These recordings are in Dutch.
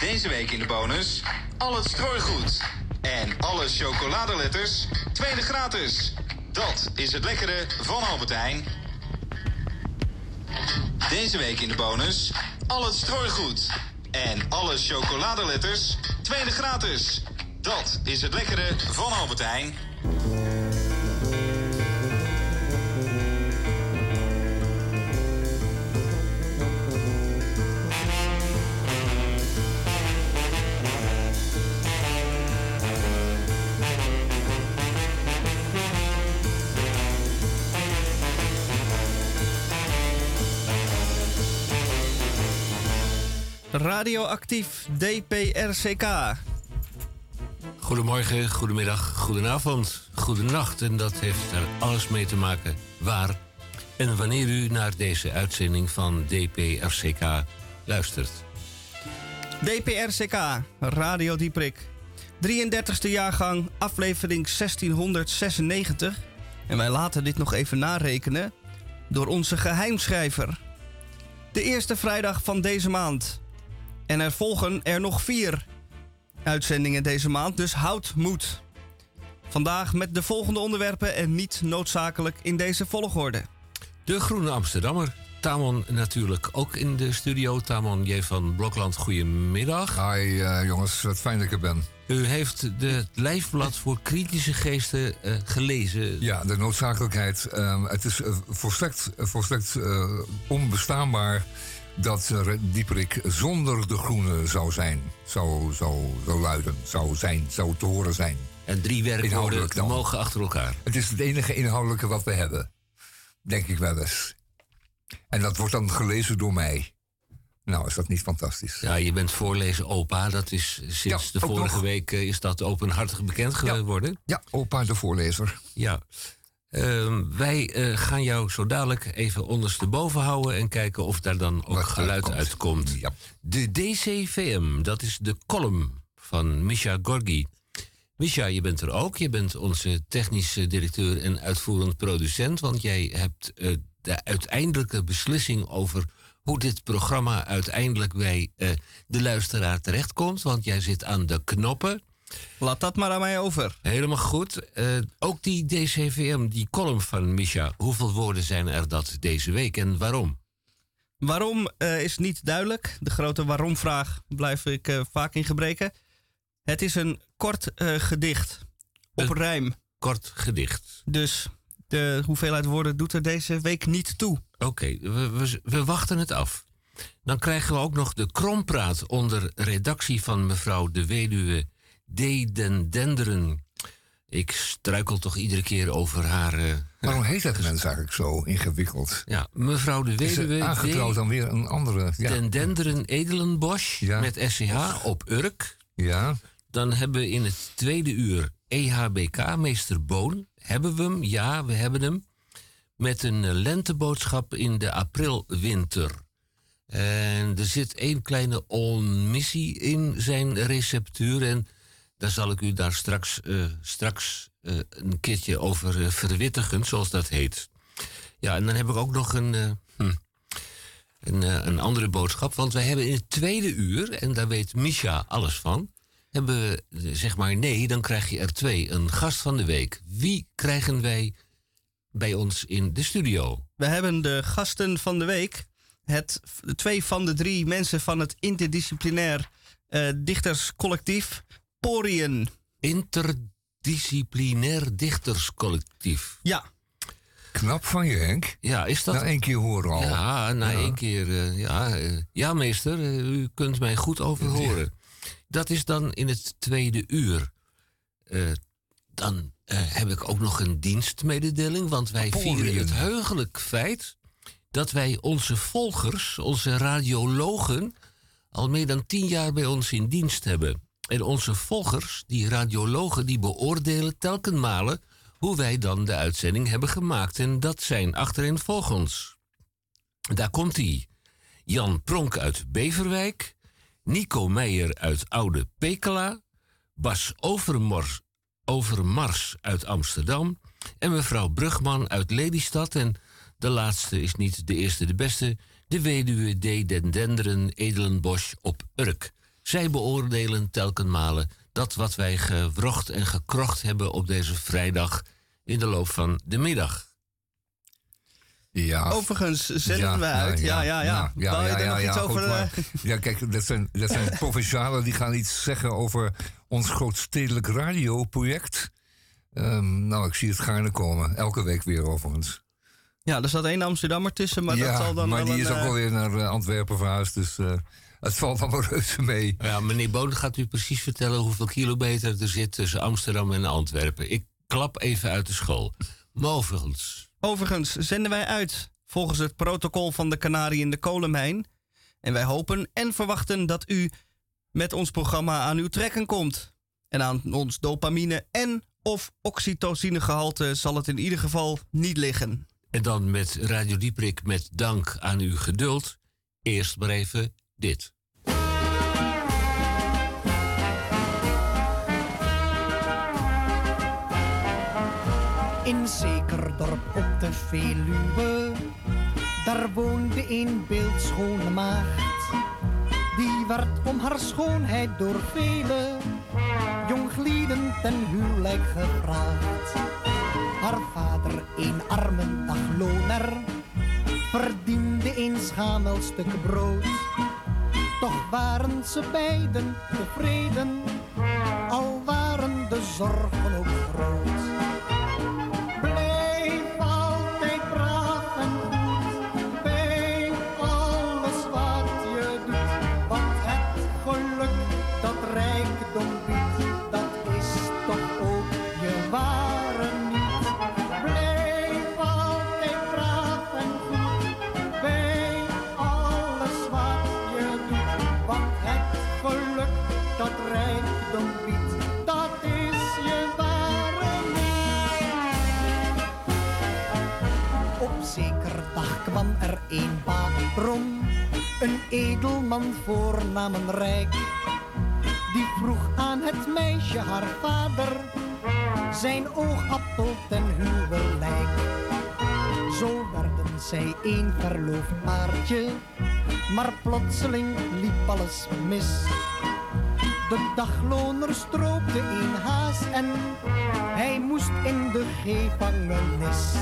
Deze week in de bonus al het strooigoed. En alle chocoladeletters, tweede gratis. Dat is het lekkere van Albert Heijn. Deze week in de bonus al het strooigoed. En alle chocoladeletters, tweede gratis. Dat is het lekkere van Albert Radioactief DPRCK. Goedemorgen, goedemiddag, goedenavond, goedenacht. En dat heeft er alles mee te maken waar en wanneer u naar deze uitzending van DPRCK luistert. DPRCK, Radio Dieprik. 33e jaargang, aflevering 1696. En wij laten dit nog even narekenen door onze geheimschrijver. De eerste vrijdag van deze maand. En er volgen er nog vier uitzendingen deze maand, dus houd moed. Vandaag met de volgende onderwerpen en niet noodzakelijk in deze volgorde. De Groene Amsterdammer. Tamon natuurlijk ook in de studio. Tamon J. van Blokland, goedemiddag. Hi eh, jongens, wat fijn dat ik er ben. U heeft de lijfblad voor kritische geesten eh, gelezen. Ja, de noodzakelijkheid. Ehm, het is uh, volstrekt, volstrekt onbestaanbaar dat Dieperik zonder de groene zou zijn. Zou, zou, zou luiden, zou zijn, zou te horen zijn. En drie werkwoorden mogen achter elkaar. Het is het enige inhoudelijke wat we hebben. Denk ik wel eens. En dat wordt dan gelezen door mij. Nou, is dat niet fantastisch? Ja, je bent voorlezen opa. Dat is sinds de vorige week eh, is dat openhartig bekend geworden. Ja. ja, opa de voorlezer. Ja. Uh, wij uh, gaan jou zo dadelijk even ondersteboven houden en kijken of daar dan ook Wat geluid uitkomt. Ja. De DCVM, dat is de column van Misha Gorgi. Misha, je bent er ook. Je bent onze technische directeur en uitvoerend producent. Want jij hebt uh, de uiteindelijke beslissing over hoe dit programma uiteindelijk bij uh, de luisteraar terechtkomt. Want jij zit aan de knoppen. Laat dat maar aan mij over. Helemaal goed. Uh, ook die DCVM, die column van Misha. Hoeveel woorden zijn er dat deze week en waarom? Waarom uh, is niet duidelijk. De grote waarom-vraag blijf ik uh, vaak in gebreken. Het is een kort gedicht. Op Een rijm. Kort gedicht. Dus de hoeveelheid woorden doet er deze week niet toe. Oké, okay, we, we, we wachten het af. Dan krijgen we ook nog de krompraat onder redactie van mevrouw de weduwe Dedendenderen. Ik struikel toch iedere keer over haar. Uh, Waarom heet dat mens eigenlijk zo ingewikkeld? Ja, mevrouw de weduwe. Aangetrouwd dan weer een andere. Ja. Dendenderen Edelenbosch Ja. met SCH op Urk. Ja, Dan hebben we in het tweede uur EHBK, meester Boon. Hebben we hem? Ja, we hebben hem. Met een eh, lenteboodschap in de aprilwinter. En er zit één kleine omissie in zijn receptuur. En daar zal ik u daar straks, eh, straks eh, een keertje over eh, verwittigen, zoals dat heet. Ja, en dan heb ik ook nog een, hm, een, een andere boodschap. Want wij hebben in het tweede uur, en daar weet Misha alles van... hebben we, zeg maar, nee, dan krijg je er twee. Een gast van de week. Wie krijgen wij bij ons in de studio? We hebben de gasten van de week. Het, twee van de drie mensen van het interdisciplinair dichterscollectief Porien. Interdisciplinair dichterscollectief. Ja, knap van je, Henk. Ja, is dat... Na één keer horen al. Ja, na Ja. één keer. eh, ja, eh, ja, meester, eh, u kunt mij goed overhoren. Dat is dan in het tweede uur. Eh, dan heb ik ook nog een dienstmededeling, want wij Aporiën. vieren het heugelijk feit dat wij onze volgers, onze radiologen, al meer dan tien jaar bij ons in dienst hebben. En onze volgers, die radiologen, die beoordelen telkenmale hoe wij dan de uitzending hebben gemaakt. En dat zijn achterin volgens. Daar komt hij. Jan Pronk uit Beverwijk. Nico Meijer uit Oude Pekela. Bas Overmars, Overmars uit Amsterdam. En mevrouw Brugman uit Lelystad. En de laatste is niet de eerste de beste. De weduwe D. Den Denderen Edelenbosch op Urk. Zij beoordelen telkenmale dat wat wij gewrocht en gekrocht hebben op deze vrijdag in de loop van de middag. Ja. Overigens zenden we uit. Ja, ja, ja. ja, ja, ja, ja, over, maar, ja, kijk, dat zijn, dat zijn provincialen die gaan iets zeggen over ons grootstedelijk radioproject. Um, nou, ik zie het gaarne komen. Elke week weer overigens. Ja, er zat één Amsterdammer tussen, maar dat zal dan maar die is ook wel weer naar uh, Antwerpen verhuisd, dus uh, het valt van reuze mee. Ja, meneer Boon gaat u precies vertellen hoeveel kilometer er zit tussen Amsterdam en Antwerpen. Ik klap even uit de school. Maar overigens... Overigens zenden wij uit volgens het protocol van de Canarie in de kolenmijn. En wij hopen en verwachten dat u met ons programma aan uw trekken komt. En aan ons dopamine en of oxytocinegehalte zal het in ieder geval niet liggen. En dan met Radio Dieprik met dank aan uw geduld. Eerst maar even dit. In zeker dorp op de Veluwe, daar woonde een beeldschone maagd. Die werd om haar schoonheid door vele jonglieden ten huwelijk gevraagd. Haar vader, een arme dagloner, verdiende een schamel stuk brood. Toch waren ze beiden tevreden, al waren de zorgen ook groot. Een baron, een edelman voornamen rijk. Die vroeg aan het meisje haar vader, zijn oogappel ten huwelijk. Zo werden zij een verloofd paardje, maar plotseling liep alles mis. De dagloner stroopte een haas en hij moest in de gevangenis.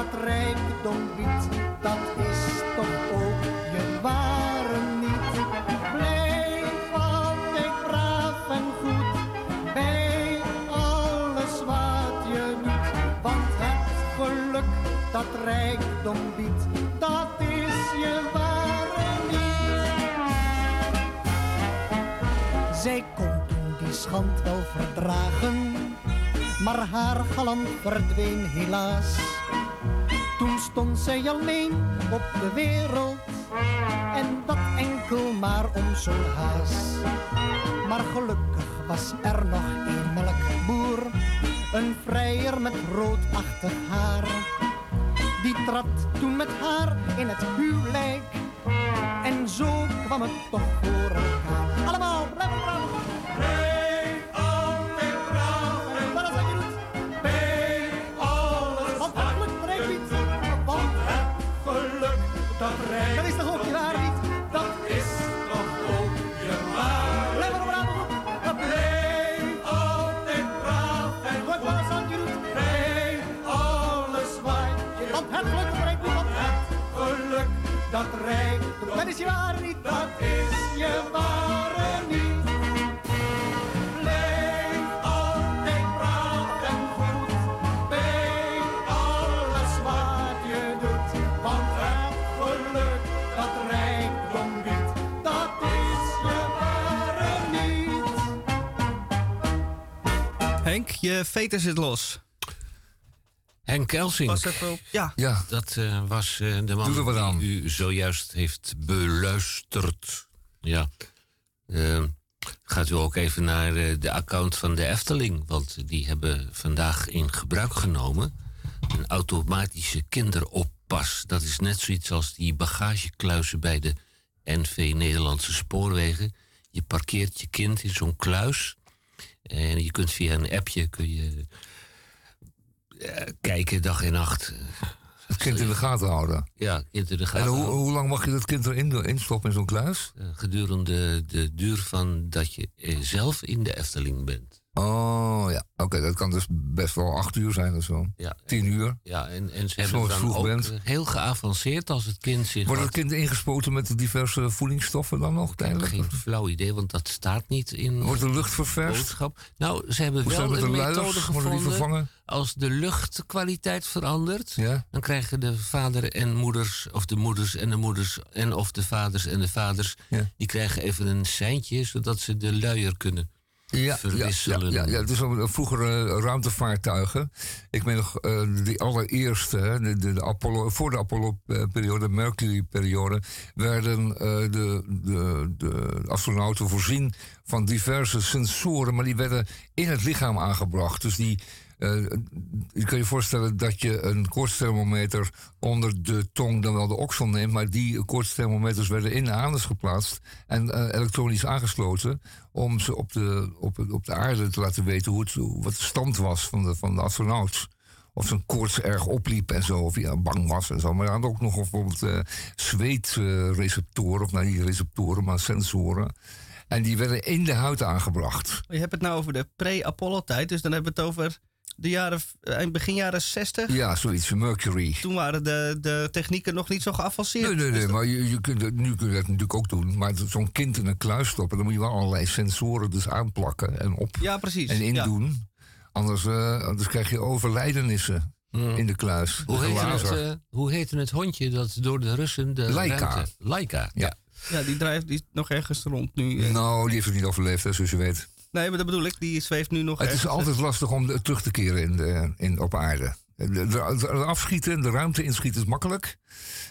Dat rijkdom biedt, dat is toch ook je ware niet. Blijf altijd braaf en goed bij alles wat je doet, want het geluk dat rijkdom biedt, dat is je ware niet. Zij kon toen die schand wel verdragen, maar haar galant verdween helaas toen stond zij alleen op de wereld en dat enkel maar om zo'n haas. Maar gelukkig was er nog een melkboer, een vrijer met roodachtig haar. Die trad toen met haar in het huwelijk en zo kwam het toch voor elkaar. Je ware niet, dat is je ware niet. Blijf altijd braaf en goed bij alles wat je doet. Want het geluk dat rijkdom biedt, dat is je ware niet. Henk, je veter zit los. Henk Kelsing. Ja. ja. Dat uh, was uh, de man die u zojuist heeft beluisterd. Ja. Uh, gaat u ook even naar de account van de Efteling. Want die hebben vandaag in gebruik genomen. Een automatische kinderoppas. Dat is net zoiets als die bagagekluizen bij de NV Nederlandse Spoorwegen. Je parkeert je kind in zo'n kluis. En je kunt via een appje kun je kijken dag en nacht. Het kind in de gaten houden. Ja, kind in de gaten En hoe, lang mag je dat kind erin instoppen in zo'n kluis? Eh, gedurende de duur van dat je eh, zelf in de Efteling bent. Oh ja, oké, dat kan dus best wel acht uur zijn of zo. Ja, Tien uur. ja en, en ze hebben dan vroeg ook bent. eh, heel geavanceerd als het kind zich Wordt het kind ingespoten met de diverse voedingsstoffen dan nog Ik heb tijdelijk? geen flauw idee, want dat staat niet in Wordt de lucht ververst? boodschap. Nou, ze hebben Hoe wel een de methode die gevonden. vervangen? Als de luchtkwaliteit verandert, Ja? dan krijgen de vader en moeders, of de moeders en de moeders, en of de vaders en de vaders, Ja. die krijgen even een seintje, zodat ze de luier kunnen. Ja, ja, ja, ja, ja, het is wel vroeger eh, ruimtevaartuigen. Ik meen nog eh, die allereerste, hè, de, de, de Apollo, voor de Apollo-periode, de Mercury-periode, werden eh, de, de, de astronauten voorzien van diverse sensoren, maar die werden in het lichaam aangebracht. Dus die. Eh, je kan je voorstellen dat je een koortsthermometer onder de tong dan wel de oksel neemt, maar die koortsthermometers werden in de anus geplaatst en eh, elektronisch aangesloten om ze op de, op, op de aarde te laten weten hoe het, wat de stand was van de, van de astronaut. Of zijn koorts erg opliep en zo, of hij bang was en zo. Maar hij had ook nog bijvoorbeeld eh zweetreceptoren, of nou niet receptoren, maar sensoren. En die werden in de huid aangebracht. Je hebt het nou over de pre-Apollo-tijd, dus dan hebben we het over de jaren, eind begin jaren 60. Ja, zoiets, Mercury. Toen waren de, de technieken nog niet zo geavanceerd. Nee, nee, nee, maar je, je kunt het, nu kun je dat natuurlijk ook doen. Maar zo'n kind in een kluis stoppen, dan moet je wel allerlei sensoren dus aanplakken en op Ja, precies. en ja. indoen. Anders, eh, anders krijg je overlijdenissen in de kluis. Hoe heette, het, eh, hoe heette het hondje dat door de Russen de Laika. ruimte... Laika. Ja. Ja, die drijft die nog ergens rond nu. eh. Nou, die heeft het niet overleefd, hè, zoals je weet. Nee, maar dat bedoel ik. Die zweeft nu nog Het is ergens. altijd lastig om de- terug te keren in de, in, op aarde. De, de, de afschieten, de ruimte inschieten is makkelijk.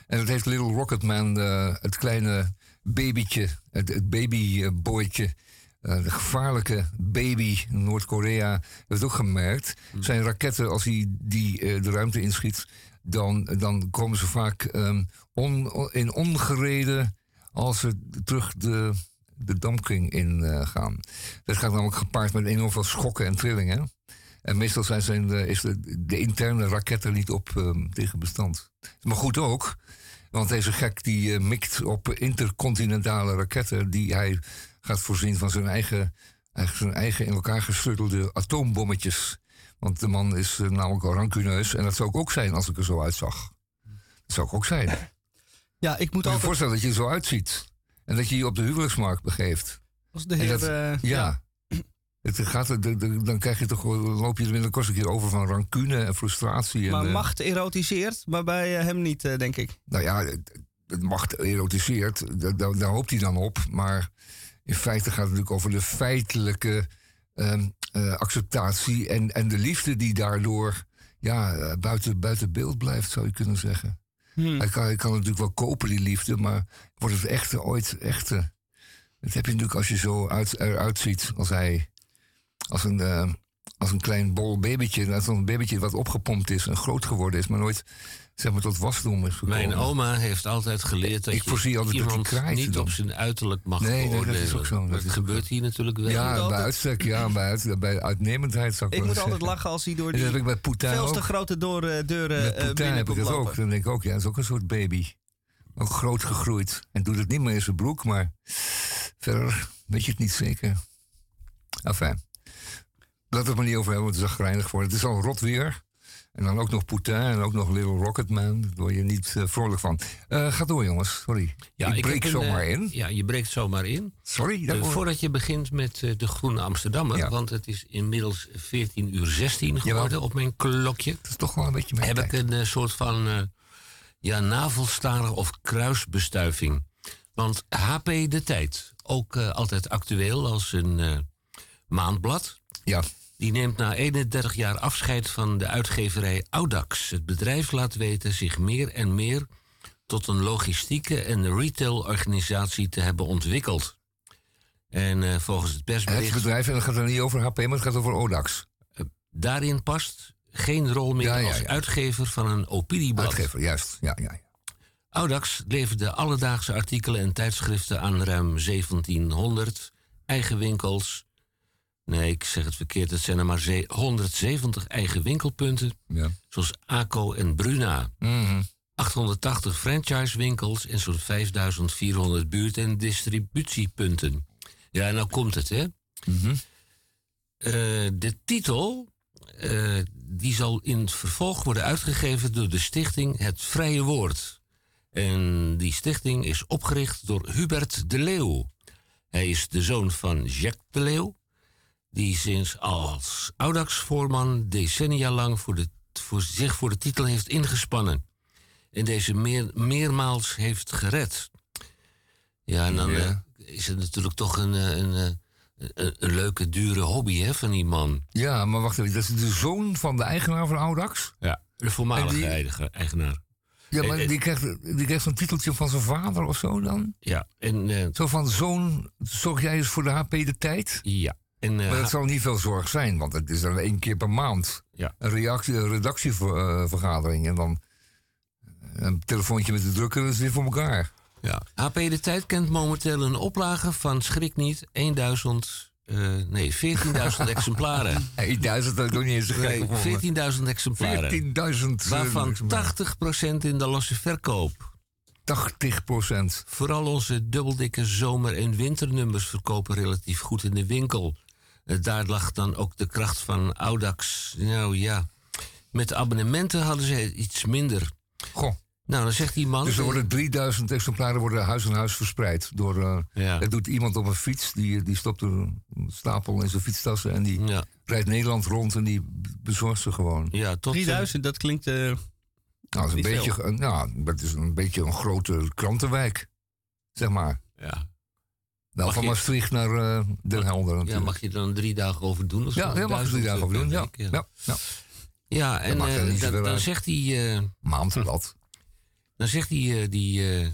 En dat heeft Little Rocketman, eh, het kleine babytje, het, het babyboytje, eh, de gevaarlijke baby in Noord-Korea, heeft het ook gemerkt. Zijn raketten, als hij die eh, de ruimte inschiet, dan, dan komen ze vaak ehm, on- in ongereden als ze terug de, de dampkring in eh, gaan. Dat gaat namelijk gepaard met enorm veel schokken en trillingen. En meestal zijn zijn, eh, is de, de interne raket er niet op ehm, tegen bestand. Maar goed ook, want deze gek die eh, mikt op intercontinentale raketten... die hij gaat voorzien van zijn eigen, zijn eigen in elkaar gestruttelde atoombommetjes. Want de man is eh, namelijk al rancuneus. En dat zou ik ook zijn als ik er zo uitzag. Dat zou ik ook zijn. Ja, ik moet altijd... voorstellen dat je er zo uitziet. En dat je je op de huwelijksmarkt begeeft. Als de heer... dat- eh, Ja. Het gaat, de- de- dan krijg je toch, loop je er binnenkort een keer over van rancune en frustratie. Maar eh, macht erotiseert, maar bij eh, hem niet, denk ik. Nou ja, het, macht erotiseert, da- da- daar hoopt hij dan op. Maar in feite gaat het natuurlijk over de feitelijke ehm, eh, acceptatie en, en de liefde die daardoor ja, buiten, buiten beeld blijft, zou je kunnen zeggen. Hmm. Hij, kan, kan natuurlijk wel kopen, die liefde, maar wordt het echte ooit echte? Dat heb je natuurlijk als je zo uit, eruit ziet als hij, als een, eh, als een klein bol babytje, als een babytje wat opgepompt is en groot geworden is, maar nooit zeg maar, tot wasdom is gekomen. Mijn oma heeft altijd geleerd dat Ik voorzie je altijd iemand niet dan. op zijn uiterlijk mag Nee, nee, dat is beoordelen. ook zo, dat Dat is ook gebeurt hier natuurlijk wel. Ja, altijd- bij uitstek, ja, bij, uit, bij uitnemendheid zou ik Ik moet altijd lachen als hij door En dat heb die ik bij Poetin veel te grote deuren, deuren Met Poetin binnen heb ik komt dat ook. Dan denk ik ook, ja, dat is ook een soort baby. Ook groot gegroeid. En doet het niet meer in zijn broek, maar verder weet je het niet zeker. Enfin. Laten we het maar niet over hebben, want het is zagrijnig voor. Het is al rot weer. En dan ook nog Poetin en ook nog Little Rocketman. Daar word je niet eh, vrolijk van. Eh ga door, jongens. Sorry. Ja, ik breek een, zomaar eh, in. Ja, je breekt zomaar in. Sorry. Voordat je begint met de Groene Amsterdammer, Ja. want het is inmiddels 14 uur 16 geworden Jawel. op mijn klokje, Het is toch wel een beetje mijn heb tijd. ik een soort van ja, navelstarig of kruisbestuiving. Want HP De Tijd, ook altijd actueel als een maandblad, Ja. Die neemt na 31 jaar afscheid van de uitgeverij Audax. Het bedrijf laat weten zich meer en meer tot een logistieke en retailorganisatie te hebben ontwikkeld. En eh, volgens het Het persbericht bedrijf, en dat gaat er niet over HP, maar het gaat over Odax. daarin past geen rol meer Ja, ja, als uitgever van een opinieblad. Uitgever, juist. Ja, ja, ja. Audax leverde alledaagse artikelen en tijdschriften aan ruim 1700 eigen winkels, Nee, ik zeg het verkeerd. Het zijn er maar ze- 170 eigen winkelpunten. Ja. Zoals ACO en Bruna. Mhm. 880 franchisewinkels en zo'n 5400 buurt- en distributiepunten. Ja, nou komt het, hè? Mhm. Eh, de titel eh, die zal in het vervolg worden uitgegeven door de stichting Het Vrije Woord. En die stichting is opgericht door Hubert de Leeuw. Hij is de zoon van Jacques de Leeuw, die sinds als Audax-voorman decennia lang voor de, voor zich voor de titel heeft ingespannen. En deze meer, meermaals heeft gered. Ja, en dan Ja. eh, is het natuurlijk toch een, eh, een, eh, een, een leuke, dure hobby hè, van die man. Ja, maar wacht even. Dat is de zoon van de eigenaar van Audax? Ja. De voormalige die- eigenaar. Ja, maar die krijgt, die krijgt zo'n titeltje van zijn vader of zo dan? Ja, en, Zo van zoon, zorg jij eens voor de HP de tijd? ja. En, eh, Maar dat zal niet veel zorg zijn, want het is dan één keer per maand. Ja. Een, reactie, een redactievergadering en dan een telefoontje met de drukker, dat is weer voor elkaar. ja. HP De Tijd kent momenteel een oplage van, schrik niet, 1000, eh, nee, 14.000 exemplaren. Hey, duizend heb ik nog niet eens Nee, gegeven. 14.000 exemplaren. 14.000. eh, Waarvan 80% in de losse verkoop. 80 procent. Vooral onze dubbeldikke zomer- en winternummers verkopen relatief goed in de winkel. Eh, Daar lag dan ook de kracht van Audax. Nou ja, met de abonnementen hadden ze iets minder. Goh. Nou, dan zegt die man... Dus er worden 3000 exemplaren worden huis aan huis verspreid. Door, eh, Ja. Dat doet iemand op een fiets. Die, die stopt een stapel in zijn fietstassen. En die Ja, rijdt Nederland rond en die bezorgt ze gewoon. ja tot... eh, 3000, dat klinkt... eh, Nou, dat is een beetje, een- nou, dat is een beetje een grote krantenwijk. Zeg maar. ja. Mag van Maastricht naar eh, Den Helder ja, natuurlijk. mag je er dan drie dagen over doen? of Ja, zo? ja, mag je drie dagen over doen. Ja, ja. ja. Ja, en eh, dan, uit. zegt die, eh, Maandblad. dan zegt die, eh, die, eh,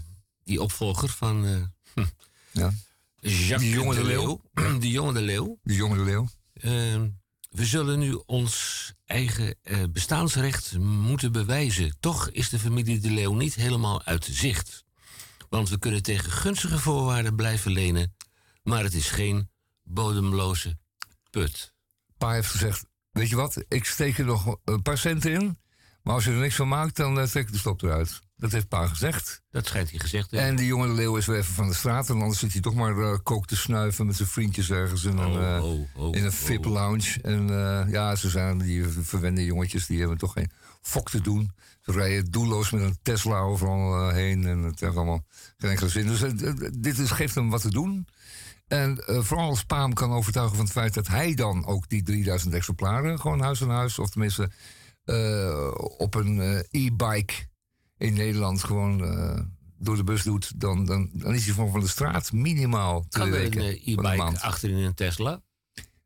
die opvolger van eh, Ja. Jacques Die jonge de de Leeuw. die jonge de Leeuw. Die jonge de leeuw. Eh, we zullen nu ons eigen eh, bestaansrecht moeten bewijzen. Toch is de familie de Leeuw niet helemaal uit zicht. Want we kunnen tegen gunstige voorwaarden blijven lenen. Maar het is geen bodemloze put. Pa heeft gezegd, weet je wat, ik steek er nog een paar centen in. Maar als je er niks van maakt, dan eh, trek ik de stop eruit. Dat heeft pa gezegd. Dat schijnt hij gezegd. En die jonge leeuw is weer even van de straat. En anders zit hij toch maar eh, kook te snuiven met zijn vriendjes ergens in een, Oh, eh, oh, oh, in een oh. VIP-lounge. En ja, ze zijn die verwende jongetjes, die hebben toch geen fok te doen. Ze rijden doelloos met een Tesla overal heen. En het heeft allemaal geen enkele zin. Dus dit is, geeft hem wat te doen. En eh, vooral als Paam kan overtuigen van het feit dat hij dan ook die 3000 exemplaren gewoon huis aan huis, of tenminste eh, op een eh, e-bike in Nederland gewoon door de bus doet, dan, dan, dan is hij van, van de straat minimaal twee Kan er een e-bike achterin een Tesla?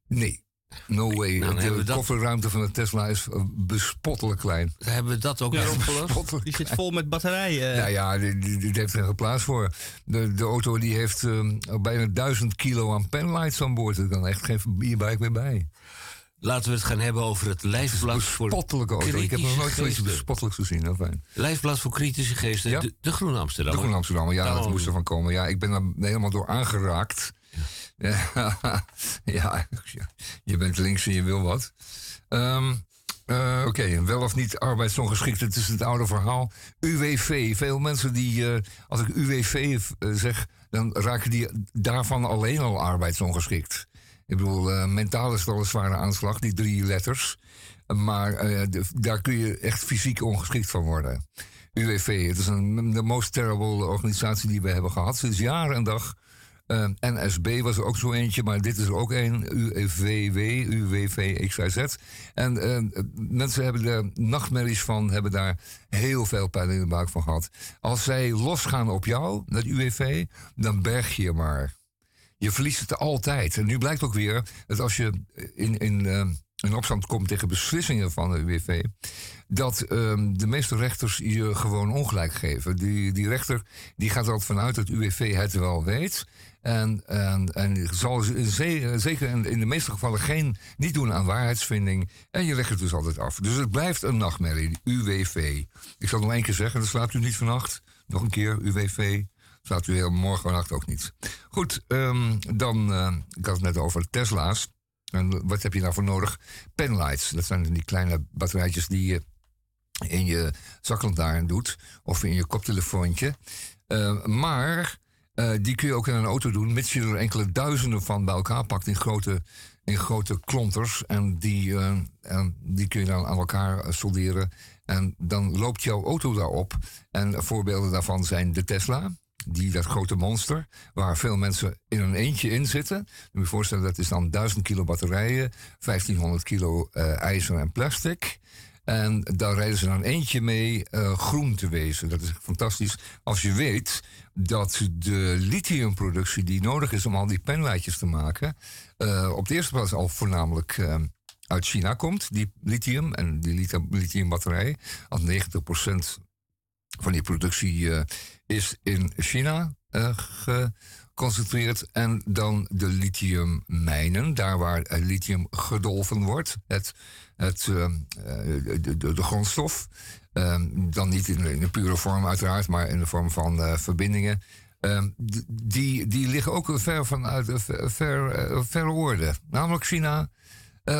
Nee. No way. Nou, dan de dat- kofferruimte van de Tesla is eh, bespottelijk klein. Hebben we dat ook Ja, opgelost? Die zit vol met batterijen. Ja, ja, die, die, die heeft er geen plaats voor. De, de auto die heeft eh, bijna 1000 kilo aan penlights aan boord. Er kan echt geen e-bike meer bij. Laten we het gaan hebben over het lijfblad voor Bespottelijke auto. Ik heb nog nooit zoiets geesten. bespottelijks gezien. Nou, fijn. Lijfblad voor kritische geesten. Ja. De, de Groene De Amsterdam. Groene Amsterdammer, ja, dat moest ervan komen. Ja, ik ben er helemaal door aangeraakt. Ja, ja, je bent links en je wil wat. Ehm, eh, Oké, wel of niet arbeidsongeschikt, het is het oude verhaal. UWV, veel mensen die, eh, als ik UWV eh, zeg, dan raken die daarvan alleen al arbeidsongeschikt. Ik bedoel, mentaal is al een zware aanslag, die drie letters. Maar daar kun je echt fysiek ongeschikt van worden. UWV, het is een, de most terrible organisatie die we hebben gehad sinds jaren en dag. Eh, NSB was er ook zo eentje, maar dit is er ook een. UWV, XYZ. En eh, mensen hebben er nachtmerries van, hebben daar heel veel pijn in de buik van gehad. Als zij losgaan op jou, dat UWV, dan berg je maar. Je verliest het altijd. En nu blijkt ook weer dat als je in, in, eh, in opstand komt tegen beslissingen van de UWV, dat ehm, de meeste rechters je gewoon ongelijk geven. Die, die rechter die gaat er altijd vanuit dat UWV het wel weet. En, en, en zal ze- ze- zeker in, de meeste gevallen geen, niet doen aan waarheidsvinding. En je legt het dus altijd af. Dus het blijft een nachtmerrie, UWV. Ik zal nog één keer zeggen, dan slaapt u niet vannacht. Nog een keer, UWV. Slaapt u heel morgen vannacht ook niet. Goed, ehm, dan, eh, ik had het net over Tesla's. En wat heb je daarvoor nodig? Penlights. Dat zijn die kleine batterijtjes die je in je zaklantaarn doet. Of in je koptelefoontje. Uh, maar uh, die kun je ook in een auto doen, mits je er enkele duizenden van bij elkaar pakt in grote, in grote klonters. En die, uh, en die kun je dan aan elkaar solderen. En dan loopt jouw auto daarop. En voorbeelden daarvan zijn de Tesla. Die, dat grote monster, waar veel mensen in een eentje in zitten. Moet je voorstellen, dat is dan 1000 kilo batterijen, 1500 kilo ijzer en plastic. En daar rijden ze dan eentje mee groen te wezen. Dat is fantastisch. Als je weet dat de lithiumproductie die nodig is om al die penlijtjes te maken, uh, op de eerste plaats al voornamelijk uh, uit China komt, die lithium en die lithiumbatterij. Al 90% van die productie is in China geconcentreerd. En dan de lithiummijnen, daar waar lithium gedolven wordt. Het het, de, de, de, grondstof. Uh, dan niet in, in, een pure vorm uiteraard, maar in de vorm van uh, verbindingen. Ehm, die, die liggen ook ver vanuit ver, ver, ver orde. Namelijk China,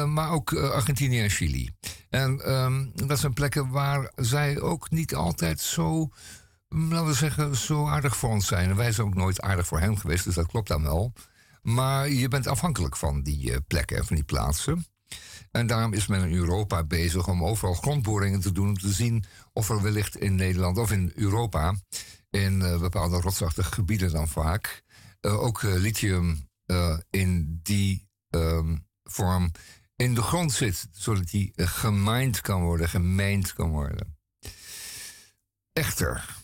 maar ook Argentinië en Chili. En um, dat zijn plekken waar zij ook niet altijd zo, laten we zeggen, zo aardig voor ons zijn. En wij zijn ook nooit aardig voor hen geweest, dus dat klopt dan wel. Maar je bent afhankelijk van die plekken en van die plaatsen. En daarom is men in Europa bezig om overal grondboringen te doen. Om te zien of er wellicht in Nederland of in Europa. in uh, bepaalde rotsachtige gebieden dan vaak. Uh, ook uh, lithium in die um, vorm in de grond zit. Zodat die gemined kan worden, gemijnd kan worden. Echter,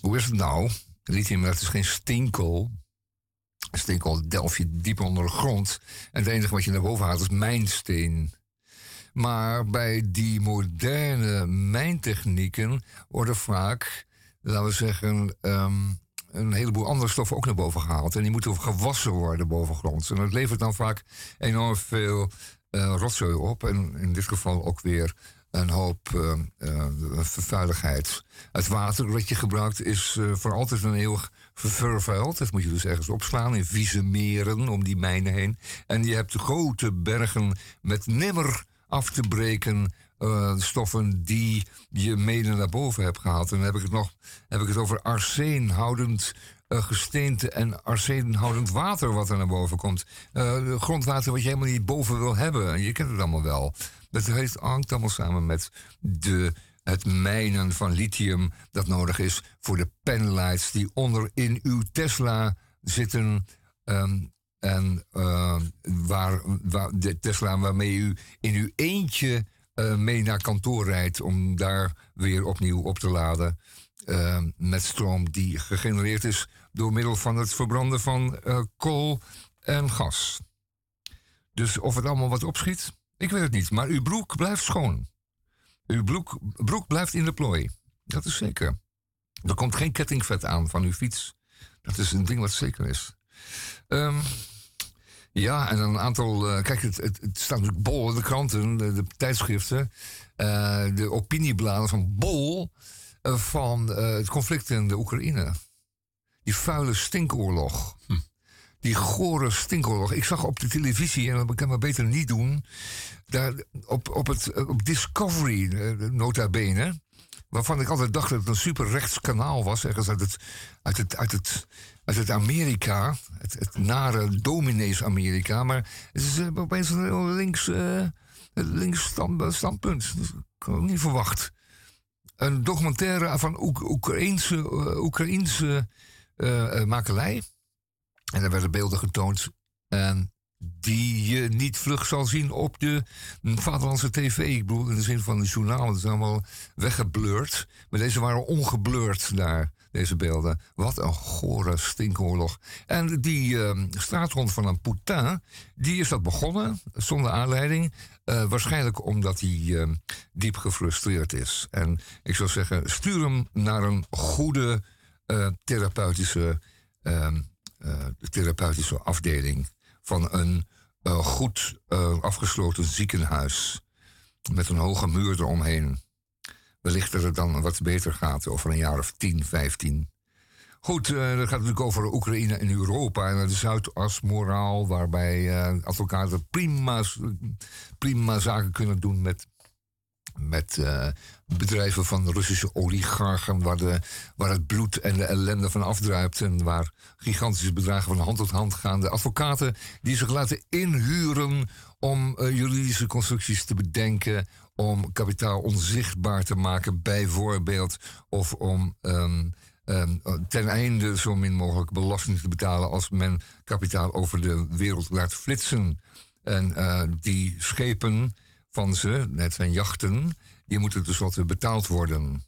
hoe is het nou? Lithium dat is geen steenkool. Steenkool delf je diep onder de grond. En het enige wat je naar boven haalt is mijnsteen. Maar bij die moderne mijntechnieken worden vaak, laten we zeggen, um, een heleboel andere stoffen ook naar boven gehaald. En die moeten gewassen worden bovengronds. En dat levert dan vaak enorm veel uh, rotzooi op. En in dit geval ook weer een hoop uh, uh, vervuiligheid. Het water dat je gebruikt is voor altijd een eeuwig vervuild. Dat moet je dus ergens opslaan in vieze meren om die mijnen heen. En je hebt grote bergen met nimmer af te breken uh, stoffen die je mede naar boven hebt gehaald. En dan heb ik het nog heb ik het over arseenhoudend uh, gesteente en arseenhoudend water wat er naar boven komt. Uh, grondwater wat je helemaal niet boven wil hebben. Je kent het allemaal wel. Dat hangt allemaal samen met de het mijnen van lithium dat nodig is voor de penlights die onder in uw Tesla zitten. Um, en uh, waar, waar, de Tesla waarmee u in uw eentje uh, mee naar kantoor rijdt om daar weer opnieuw op te laden. Uh, met stroom die gegenereerd is door middel van het verbranden van kool en gas. Dus of het allemaal wat opschiet, ik weet het niet. Maar uw broek blijft schoon. Uw broek, broek blijft in de plooi. Dat is zeker. Er komt geen kettingvet aan van uw fiets. Dat is een ding wat zeker is. Um, ja, en een aantal. Uh, kijk, het, het, het, staat natuurlijk bol in de kranten, de, de tijdschriften. Uh, de opiniebladen van bol. Uh, van het conflict in de Oekraïne. Die vuile stinkoorlog. Hm. Die gore stinkoorlog. Ik zag op de televisie, en dat kan maar beter niet doen. Daar, op, op, het, op Discovery, nota bene. Waarvan ik altijd dacht dat het een super rechts kanaal was. Ergens uit het, uit het, uit het uit het Amerika, het, nare dominees-Amerika. Maar het is uh, opeens een links, uh, links stand, standpunt. Dat ik ook niet verwacht. Een documentaire van Oekraïense, Oekraïense makelij. En er werden beelden getoond. En die je niet vlug zal zien op de vaderlandse tv. Ik bedoel, in de zin van de journaal. Het is allemaal weggeblurred. Maar deze waren ongeblurred daar deze beelden. Wat een gore stinkoorlog. En die uh, straathond van een Poutin, die is dat begonnen, zonder aanleiding. Uh, waarschijnlijk omdat hij uh, diep gefrustreerd is. En ik zou zeggen, stuur hem naar een goede uh, therapeutische, ehm, therapeutische afdeling van een goed afgesloten ziekenhuis. Met een hoge muur eromheen wellicht dat het dan wat beter gaat over een jaar of 10, 15. Goed, uh, dat gaat natuurlijk over Oekraïne en Europa en de Zuidasmoraal, waarbij advocaten prima, prima zaken kunnen doen met, met uh, bedrijven van Russische oligarchen, waar, de, waar het bloed en de ellende van afdruipt en waar gigantische bedragen van hand tot hand gaan. De advocaten die zich laten inhuren om juridische constructies te bedenken, om kapitaal onzichtbaar te maken, bijvoorbeeld, of om. Um, um, ten einde zo min mogelijk belasting te betalen als men kapitaal over de wereld laat flitsen. En uh, die schepen van ze, net zijn jachten, die moeten tenslotte betaald worden.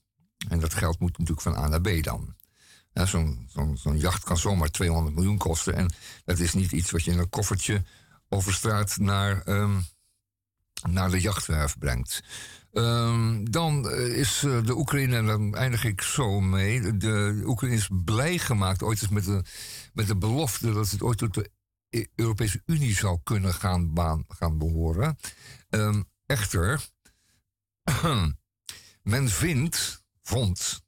En dat geld moet natuurlijk van A naar B dan. Ja, Zo'n zo zo jacht kan zomaar 200 miljoen kosten. En dat is niet iets wat je in een koffertje over straat naar, um, naar de jachtwerf brengt. Um, dan is de Oekraïne, en dan eindig ik zo mee. De Oekraïne is blij gemaakt ooit eens met de, met de belofte dat het ooit tot de Europese Unie zou kunnen gaan, baan, gaan behoren. Um, echter, men vindt, vond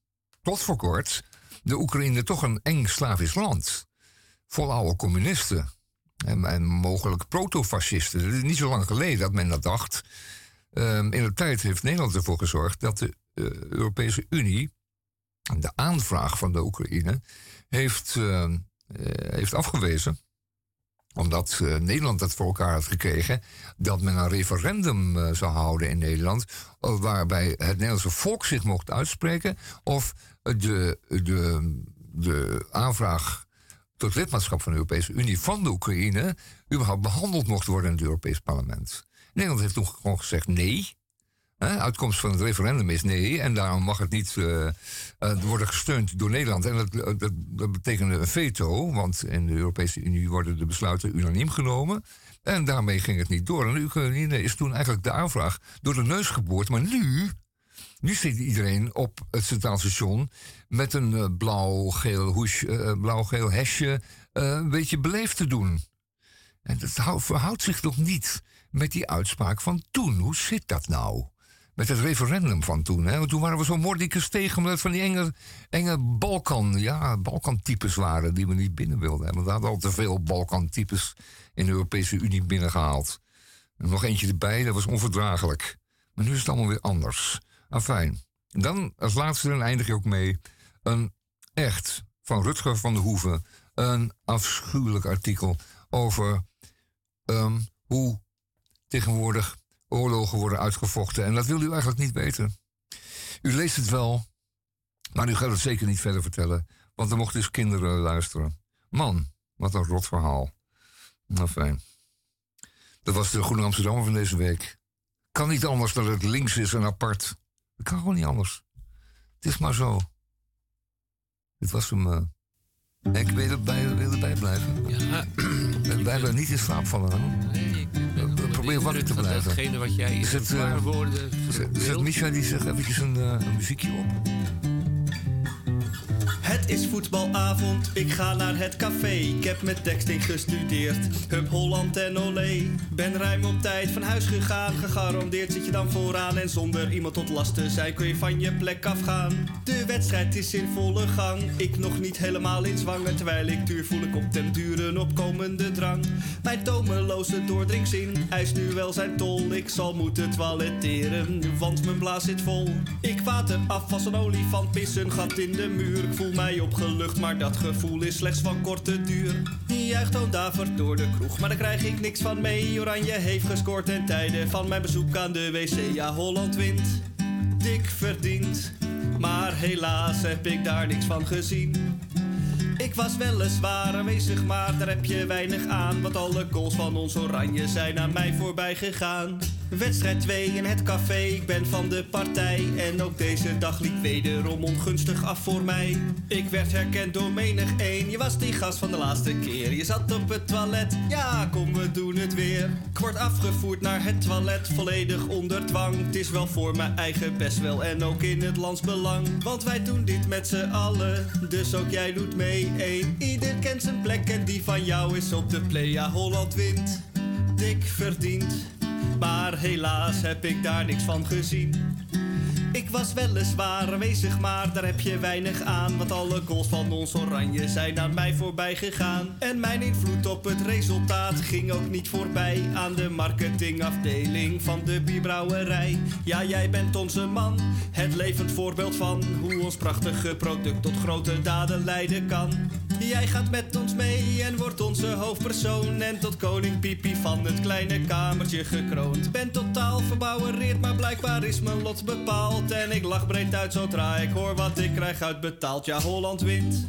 tot voor kort de Oekraïne toch een eng Slavisch land. Vol oude communisten. En, en mogelijk protofascisten. Het is niet zo lang geleden dat men dat dacht. Um, in de tijd heeft Nederland ervoor gezorgd dat de uh, Europese Unie de aanvraag van de Oekraïne heeft, uh, uh, heeft afgewezen omdat uh, Nederland dat voor elkaar had gekregen, dat men een referendum uh, zou houden in Nederland, uh, waarbij het Nederlandse volk zich mocht uitspreken of de, de, de aanvraag tot lidmaatschap van de Europese Unie van de Oekraïne überhaupt behandeld mocht worden in het Europees Parlement. Nederland heeft toen gewoon gezegd nee. Uitkomst van het referendum is nee. En daarom mag het niet uh, uh, worden gesteund door Nederland. En dat, dat, betekende een veto. Want in de Europese Unie worden de besluiten unaniem genomen. En daarmee ging het niet door. En Oekraïne is toen eigenlijk de aanvraag door de neus geboord. Maar nu, nu zit iedereen op het Centraal Station met een uh, blauw-geel blauw hesje een beetje beleefd te doen. En dat verhoudt zich nog niet met die uitspraak van toen. Hoe zit dat nou? Met het referendum van toen. Hè? Want toen waren we zo mordicus tegen omdat van die enge, enge Balkan, ja, Balkantypes waren die we niet binnen wilden hebben. We hadden al te veel Balkantypes in de Europese Unie binnengehaald. En nog eentje erbij, dat was onverdraaglijk. Maar nu is het allemaal weer anders. Afijn. Dan als laatste, dan eindig je ook mee, een echt van Rutger van der Hoeven, een afschuwelijk artikel over um, hoe tegenwoordig oorlogen worden uitgevochten. En dat wil u eigenlijk niet weten. U leest het wel, maar u gaat het zeker niet verder vertellen. Want er mochten dus kinderen luisteren. Man, wat een rot verhaal. Nou fijn. Dat was de Goede Amsterdammer van deze week. Kan niet anders dat het links is en apart. Dat kan gewoon niet anders. Het is maar zo. Dit was hem. Uh... Ik wil erbij, wil erbij blijven. Ja. Bijna niet in slaap vallen. Ik probeer wakker te blijven. Datgene wat jij in zet, uh, woorden Zet Micha die zegt eventjes een, uh, een muziekje op. Is voetbalavond, ik ga naar het café. Ik heb met texting gestudeerd, Hup Holland en Olé. Ben ruim op tijd van huis gegaan, gegarandeerd zit je dan vooraan. En zonder iemand tot last te zijn kun je van je plek afgaan. De wedstrijd is in volle gang, ik nog niet helemaal in zwanger. Terwijl ik duur voel ik op den duren opkomende drang. Mijn tomeloze doordringzin eist nu wel zijn tol. Ik zal moeten toiletteren, want mijn blaas zit vol. Ik water af als een olifant, pis een gat in de muur. Ik voel mij opgelucht, maar dat gevoel is slechts van korte duur. Die juicht dan davert door de kroeg, maar daar krijg ik niks van mee. Oranje heeft gescoord ten tijde van mijn bezoek aan de wc. Ja, Holland wint, dik verdiend. Maar helaas heb ik daar niks van gezien. Ik was weliswaar aanwezig, maar daar heb je weinig aan. Want alle goals van ons oranje zijn aan mij voorbij gegaan. Wedstrijd 2 in het café, ik ben van de partij. En ook deze dag liep wederom ongunstig af voor mij. Ik werd herkend door menig één. Je was die gast van de laatste keer. Je zat op het toilet, ja kom we doen het weer. Ik word afgevoerd naar het toilet, volledig onder dwang. Het is wel voor mijn eigen best wel en ook in het landsbelang. Want wij doen dit met z'n allen, dus ook jij doet mee. Eén, ieder kent zijn plek en die van jou is op de play. Ja, Holland wint, dik verdiend. Maar helaas heb ik daar niks van gezien. Ik was weliswaar aanwezig, maar daar heb je weinig aan. Want alle goals van ons oranje zijn aan mij voorbij gegaan. En mijn invloed op het resultaat ging ook niet voorbij aan de marketingafdeling van de bierbrouwerij. Ja, jij bent onze man, het levend voorbeeld van hoe ons prachtige product tot grote daden leiden kan. Jij gaat met ons mee en wordt onze hoofdpersoon. En tot koning Pipi van het kleine kamertje gekroond. Ben totaal verbouwereerd, maar blijkbaar is mijn lot bepaald. En ik lach breed uit zodra ik hoor wat ik krijg uitbetaald. Ja, Holland wint,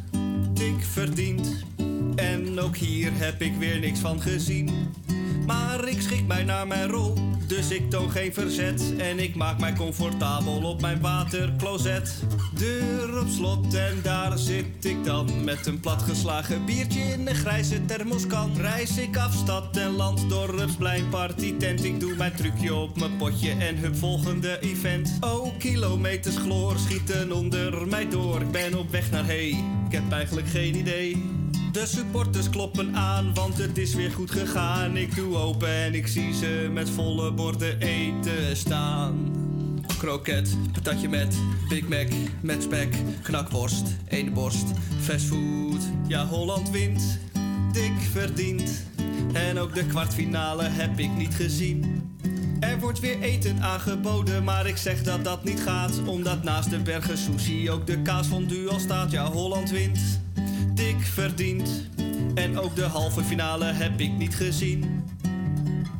dik verdient. En ook hier heb ik weer niks van gezien. Maar ik schik mij naar mijn rol, dus ik toon geen verzet. En ik maak mij comfortabel op mijn watercloset. Deur op slot en daar zit ik dan. Met een platgeslagen biertje in een grijze thermoskan. Reis ik af stad en land, dorpsplein, partytent. Ik doe mijn trucje op mijn potje en hup volgende event. Oh, kilometers chloor schieten onder mij door. Ik ben op weg naar hey, ik heb eigenlijk geen idee. De supporters kloppen aan, want het is weer goed gegaan. Ik doe open en ik zie ze met volle borden eten staan. Kroket, patatje met Big Mac, met spek, knakworst, borst, fastfood. Ja, Holland wint, dik verdient. En ook de kwartfinale heb ik niet gezien. Er wordt weer eten aangeboden, maar ik zeg dat dat niet gaat. Omdat naast de bergen sushi ook de kaasfondue al staat. Ja, Holland wint, dik verdient. En ook de halve finale heb ik niet gezien.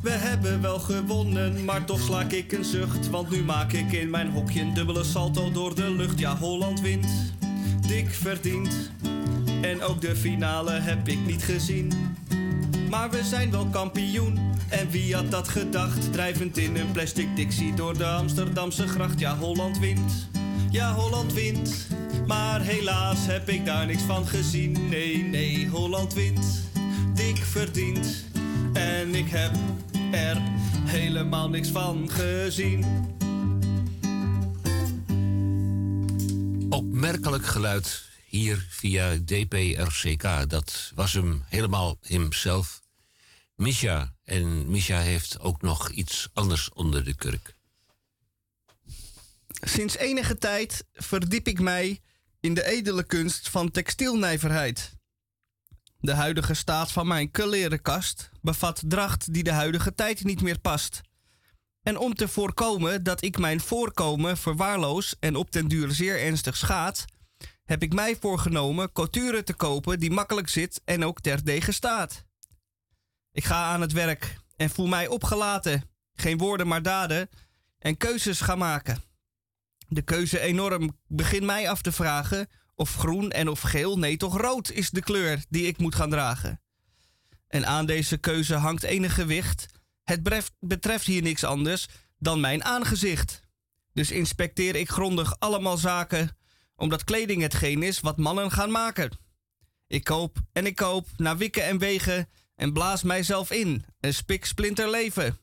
We hebben wel gewonnen, maar toch slaak ik een zucht. Want nu maak ik in mijn hokje een dubbele salto door de lucht. Ja, Holland wint, dik verdient. En ook de finale heb ik niet gezien. Maar we zijn wel kampioen. En wie had dat gedacht? Drijvend in een plastic dixie door de Amsterdamse gracht. Ja, Holland wint. Ja, Holland wint. Maar helaas heb ik daar niks van gezien. Nee, nee, Holland wint. Dik verdient. En ik heb er helemaal niks van gezien. Opmerkelijk geluid hier via DPRCK. Dat was hem helemaal hemzelf. Misha. En Misha heeft ook nog iets anders onder de kurk. Sinds enige tijd verdiep ik mij in de edele kunst van textielnijverheid. De huidige staat van mijn kast bevat dracht die de huidige tijd niet meer past. En om te voorkomen dat ik mijn voorkomen verwaarloos en op den duur zeer ernstig schaadt, heb ik mij voorgenomen couture te kopen die makkelijk zit en ook terdege staat. Ik ga aan het werk en voel mij opgelaten, geen woorden maar daden en keuzes gaan maken. De keuze enorm begint mij af te vragen of groen en of geel, nee toch rood is de kleur die ik moet gaan dragen. En aan deze keuze hangt enig gewicht. Het betreft hier niks anders dan mijn aangezicht. Dus inspecteer ik grondig allemaal zaken, omdat kleding hetgeen is wat mannen gaan maken. Ik koop en ik koop naar wikken en wegen en blaas mijzelf in, een spik splinter leven.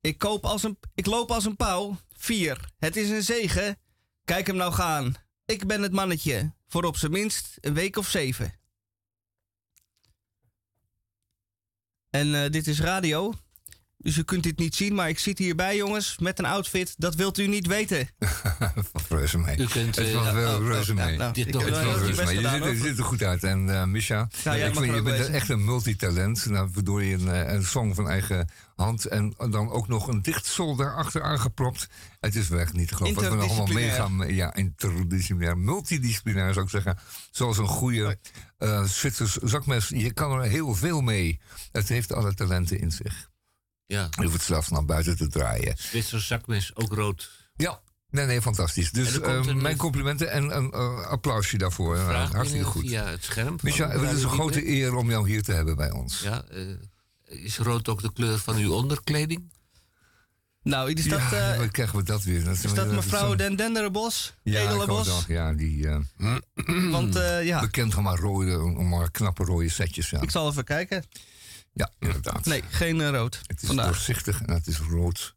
Ik, koop als een, ik loop als een pauw, vier, het is een zegen. Kijk hem nou gaan, ik ben het mannetje, voor op zijn minst een week of zeven. En uh, dit is radio. Dus u kunt dit niet zien, maar ik zit hierbij, jongens, met een outfit. Dat wilt u niet weten. reuze mee. U kunt, het uh, was wel oh, reuze oh, mee. nou, dit het was wel reuze mee. Je ziet, je ziet, er goed uit. En uh, Misha, ja, ik vind, je bent wezen. echt een multitalent. Nou, waardoor je een, een song van eigen hand en dan ook nog een dichtsol daarachter aangepropt. Het is werkelijk niet te geloven. Wat we nog allemaal meegaan. Ja, interdisciplinair, multidisciplinair zou ik zeggen. Zoals een goede uh, Zwitsers zakmes. Je kan er heel veel mee. Het heeft alle talenten in zich. Ja. Je hoeft het zelfs naar buiten te draaien. Zwitser zakmes, ook rood. Ja, nee, nee, fantastisch. Dus uh, een, mijn complimenten en een uh, applausje daarvoor. Uh, hartstikke goed. Via het scherm. Micha, het is een grote eer om jou hier te hebben bij ons. Ja, is rood ook de kleur van uw onderkleding? Nou, is dat... Ja, wat krijgen we dat weer? Dat is dat mevrouw Den Denderenbos? Ja, Edelenbos? ja, die... Want, ja... Bekend van maar rode, maar knappe rode setjes. Ja. Ik zal even kijken. Ja, inderdaad. Nee, geen uh, rood. Het is vandaag. doorzichtig en het is rood.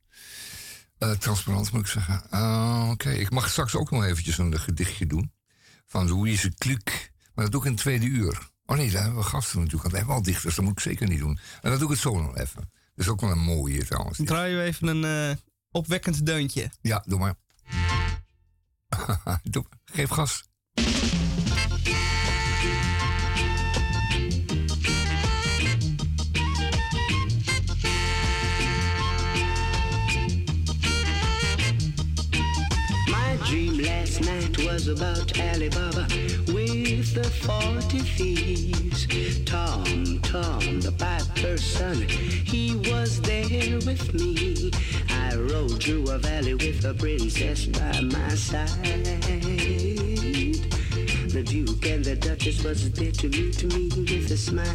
Uh, transparant moet ik zeggen. Uh, Oké, okay. ik mag straks ook nog eventjes een gedichtje doen. Van Louise Kluk. Maar dat doe ik in het tweede uur. Oh nee, daar hebben we gasten natuurlijk. Want we hebben al dichters, dat moet ik zeker niet doen. En dan doe ik het zo nog even. Dat is ook wel een mooie trouwens. Dan draai je even een opwekkend deuntje. Ja, doe maar. Geef gas. Was about Alibaba with the forty thieves. Tom, Tom, the piper's son, he was there with me. I rode through a valley with a princess by my side. The Duke and the Duchess was there to meet me with a smile.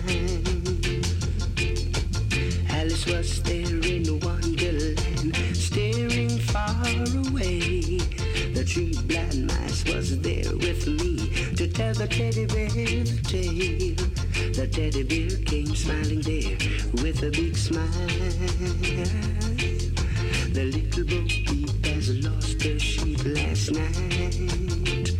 Alice was there in Wonderland, staring far the teddy bear the tale. The teddy bear came smiling there with a big smile. The little bo peep has lost her sheep last night.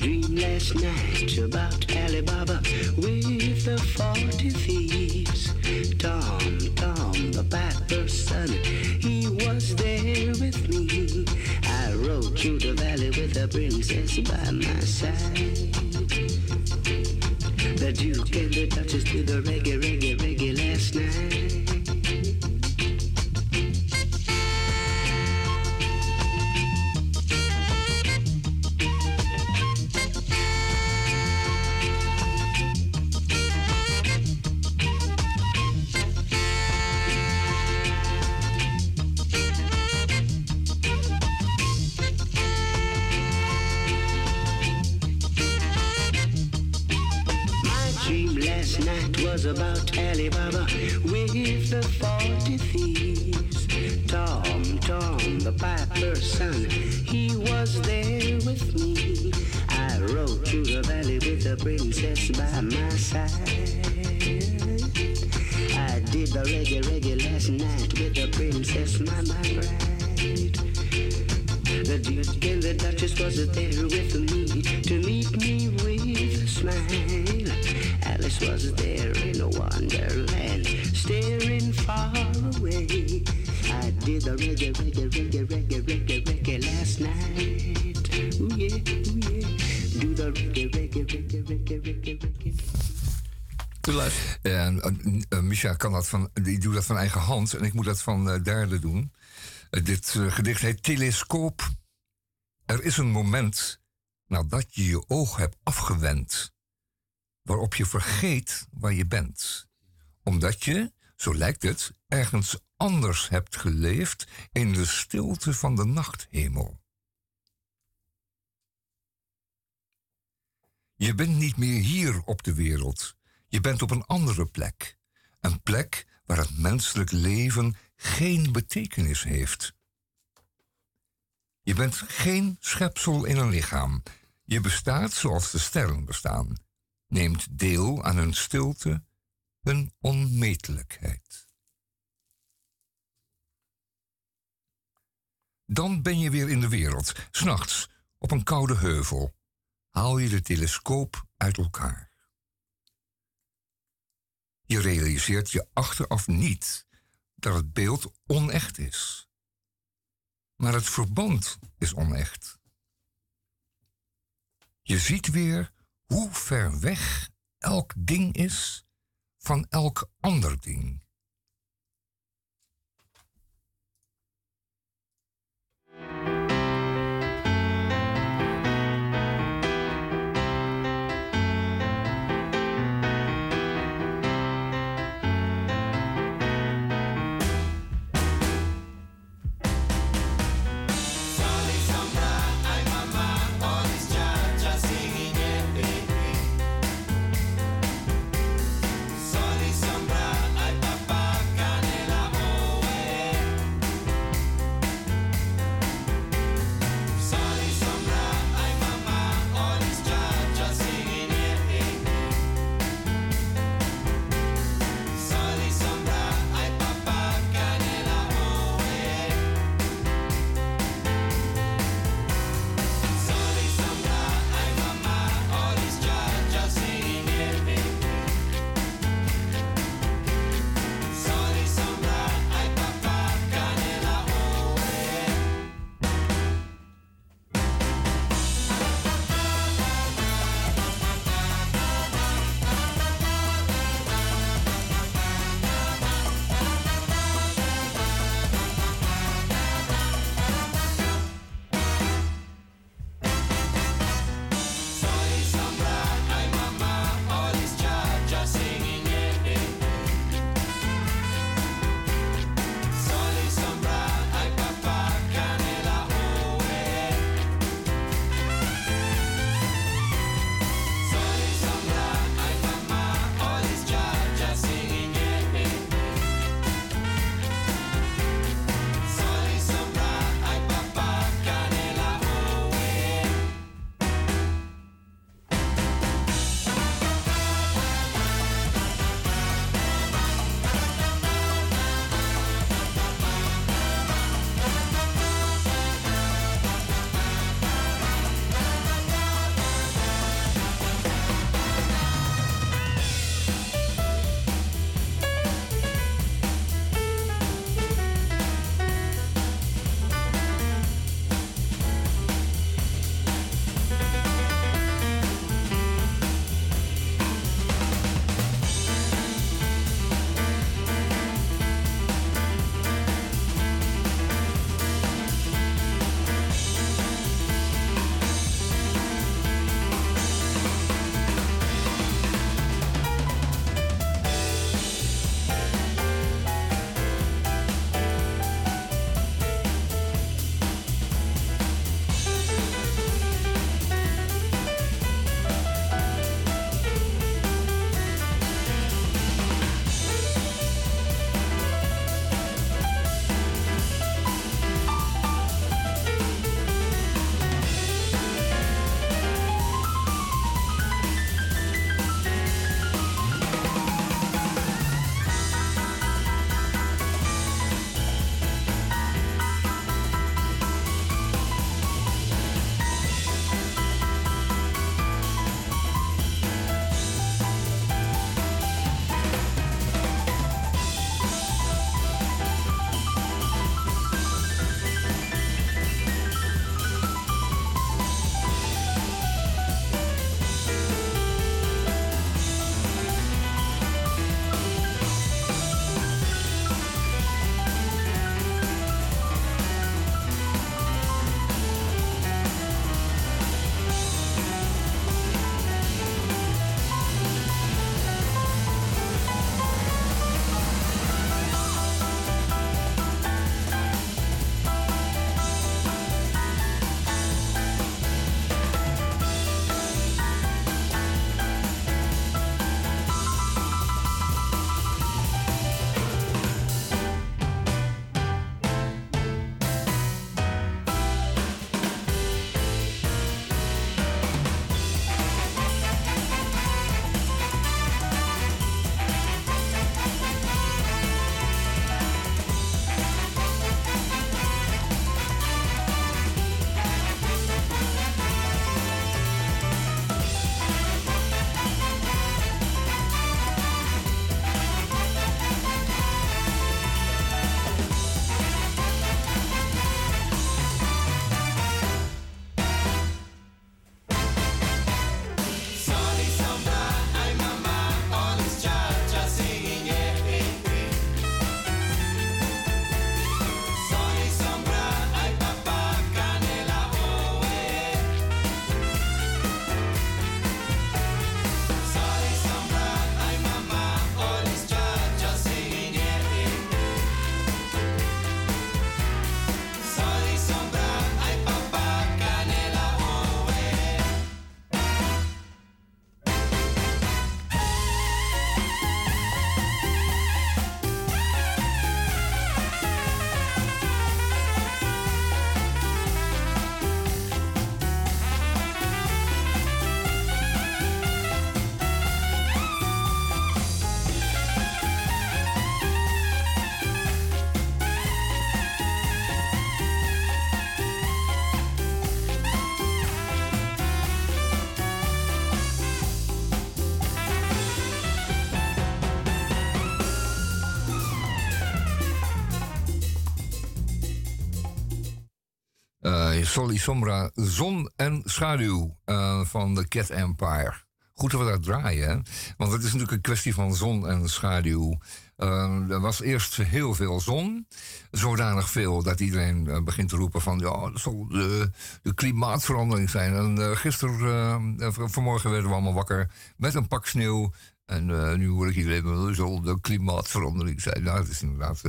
Dream last night about Alibaba with the forty thieves. Tom, Tom, the piper's son, he was there with me I rode through the valley a princess by my side. The Duke and the Duchess did the reggae, reggae, reggae Micha kan dat van, die doet dat van eigen hand en ik moet dat van uh, doen. Uh, dit gedicht heet Telescoop. Er is een moment nadat je je oog hebt afgewend waarop je vergeet waar je bent. Omdat je, zo lijkt het, ergens anders hebt geleefd in de stilte van de nachthemel. Je bent niet meer hier op de wereld. Je bent op een andere plek. Een plek waar het menselijk leven geen betekenis heeft. Je bent geen schepsel in een lichaam. Je bestaat zoals de sterren bestaan neemt deel aan hun stilte, hun onmetelijkheid. Dan ben je weer in de wereld, s'nachts, op een koude heuvel. Haal je de telescoop uit elkaar. Je realiseert je achteraf niet dat het beeld onecht is. Maar het verband is onecht. Je ziet weer hoe ver weg elk ding is van elk ander ding. Soli Sombra, Zon en Schaduw uh, van de Cat Empire. Goed dat we dat draaien, hè? want het is natuurlijk een kwestie van zon en schaduw. Uh, er was eerst heel veel zon, zodanig veel dat iedereen begint te roepen van ja, dat zal de, de klimaatverandering zijn. En gisteren, vanmorgen werden we allemaal wakker met een pak sneeuw. En nu hoor ik iedereen, dat zal de klimaatverandering zijn. Nou, het is inderdaad.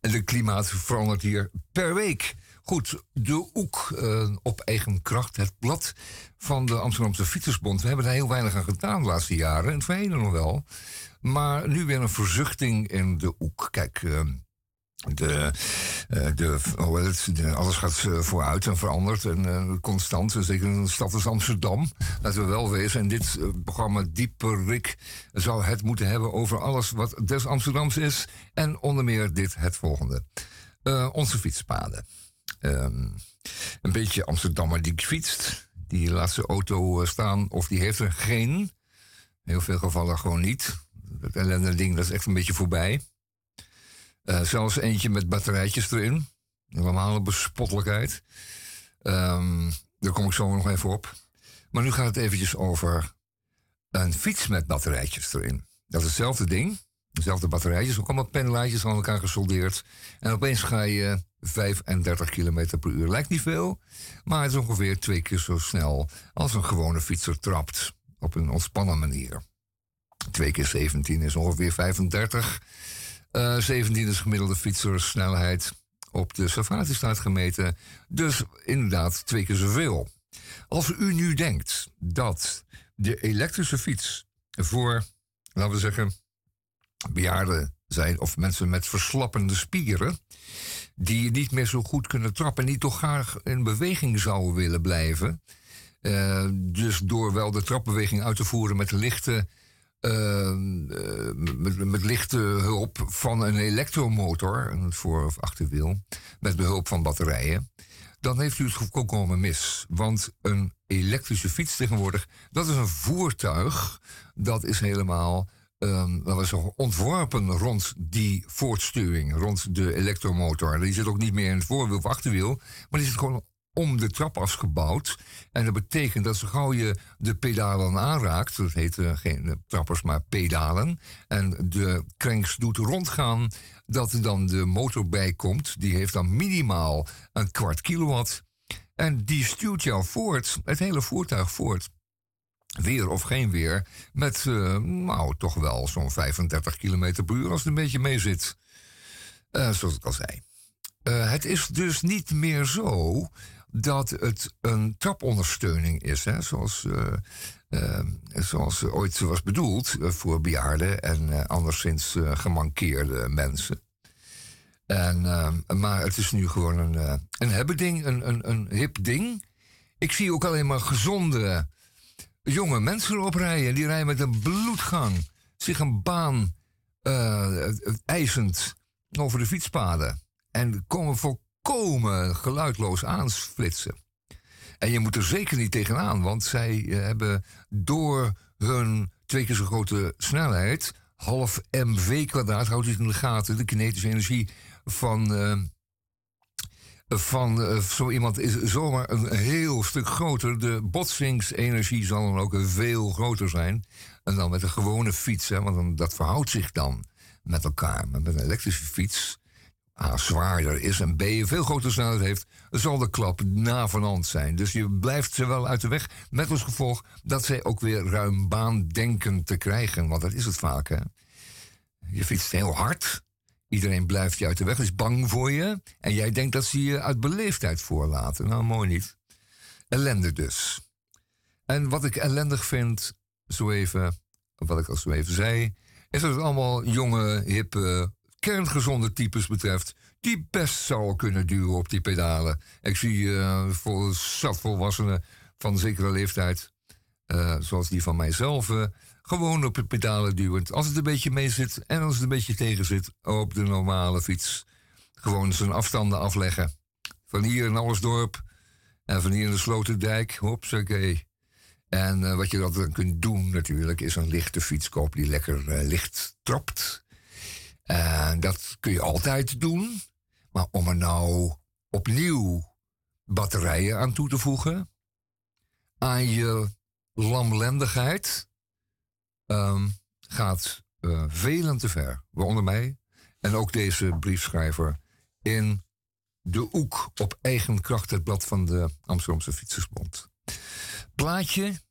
en de klimaat verandert hier per week. Goed, de Oek uh, op eigen kracht, het blad van de Amsterdamse Fietsersbond. We hebben daar heel weinig aan gedaan de laatste jaren, en het verleden nog wel. Maar nu weer een verzuchting in de Oek. Kijk, uh, de, uh, de, de, alles gaat vooruit en verandert en constant. Zeker in een stad als Amsterdam. Laten we wel wezen. En dit programma Dieper Rik zou het moeten hebben over alles wat des Amsterdams is. En onder meer dit, het volgende. onze fietspaden. Um, een beetje Amsterdammer die fietst. Die laat zijn auto eh, staan of die heeft er geen. Heel veel gevallen gewoon niet. Dat ellende ding dat is echt een beetje voorbij. Uh, zelfs eentje met batterijtjes erin. Normale bespottelijkheid. Um, daar kom ik zo nog even op. Maar nu gaat het eventjes over een fiets met batterijtjes erin. Dat is hetzelfde ding. Dezelfde batterijtjes, ook allemaal pendelaartjes aan elkaar gesoldeerd. En opeens ga je 35 km per uur. Lijkt niet veel, maar het is ongeveer twee keer zo snel als een gewone fietser trapt. Op een ontspannen manier. 2 keer 17 is ongeveer 35. Uh, 17 is gemiddelde fietsersnelheid op de safari staat gemeten. Dus inderdaad twee keer zoveel. Als u nu denkt dat de elektrische fiets voor, laten we zeggen, bejaarden zijn of mensen met verslappende spieren, die niet meer zo goed kunnen trappen, die toch graag in beweging zouden willen blijven. Uh, dus door wel de trapbeweging uit te voeren met lichte, uh, met, met, lichte hulp van een elektromotor, een voor- of achterwiel, met behulp van batterijen, dan heeft u het volkomen mis. Want een elektrische fiets tegenwoordig, dat is een voertuig, dat is helemaal dat was ontworpen rond die voortsturing, rond de elektromotor. Die zit ook niet meer in het voorwiel of achterwiel, maar die zit gewoon om de trap afgebouwd. En dat betekent dat zo gauw je de pedalen aanraakt, dat heet uh, geen trappers, maar pedalen, en de cranks doet rondgaan, dat er dan de motor bij komt. Die heeft dan minimaal een kwart kilowatt. En die stuurt jou voort, het hele voertuig voort weer of geen weer, met uh, nou toch wel zo'n 35 km per uur als het een beetje mee zit. Uh, zoals ik al zei. Uh, het is dus niet meer zo dat het een trapondersteuning is, hè, zoals, zoals ooit was bedoeld voor bejaarden en anderszins gemankeerde mensen. En, maar het is nu gewoon een, een hebbeding, een, een, een hip ding. Ik zie ook alleen maar gezonde jonge mensen oprijden. Die rijden met een bloedgang zich een baan uh, eisend over de fietspaden. En komen volkomen geluidloos aanflitsen. En je moet er zeker niet tegenaan, want zij eh, hebben door hun twee keer zo grote snelheid, half MV kwadraat, houdt het in de gaten, de kinetische energie van, van uh, zo iemand is zomaar een heel stuk groter. De botsingsenergie zal dan ook veel groter zijn. En dan met een gewone fiets, hè, want dan, dat verhoudt zich dan met elkaar. Maar met een elektrische fiets, A, zwaarder is en B, veel grotere snelheid heeft, zal de klap navenant zijn. Dus je blijft ze wel uit de weg, met als gevolg dat zij ook weer ruim baan denken te krijgen. Want dat is het vaak, hè. Je fietst heel hard, Iedereen blijft je uit de weg, is bang voor je. En jij denkt dat ze je uit beleefdheid voorlaten. Nou, mooi niet. Ellende dus. En wat ik ellendig vind, zo even, wat ik al zo even zei, is dat het allemaal jonge, hippe, kerngezonde types betreft. Die best zou kunnen duwen op die pedalen. Ik zie uh, vol, zat volwassenen van zekere leeftijd, uh, zoals die van mijzelf, uh, gewoon op de pedalen duwend. Als het een beetje mee zit en als het een beetje tegen zit op de normale fiets. Gewoon zijn afstanden afleggen. Van hier in Allersdorp en van hier in de Sloterdijk. Hopsakee. En uh, wat je dan kunt doen natuurlijk is een lichte fiets kopen die lekker uh, licht trapt. En dat kun je altijd doen. Maar om er nou opnieuw batterijen aan toe te voegen. Aan je lamlendigheid ehm, gaat uh, velen te ver. Waaronder mij en ook deze briefschrijver in de Oek op eigen kracht, het blad van de Amsterdamse Fietsersbond. Plaatje.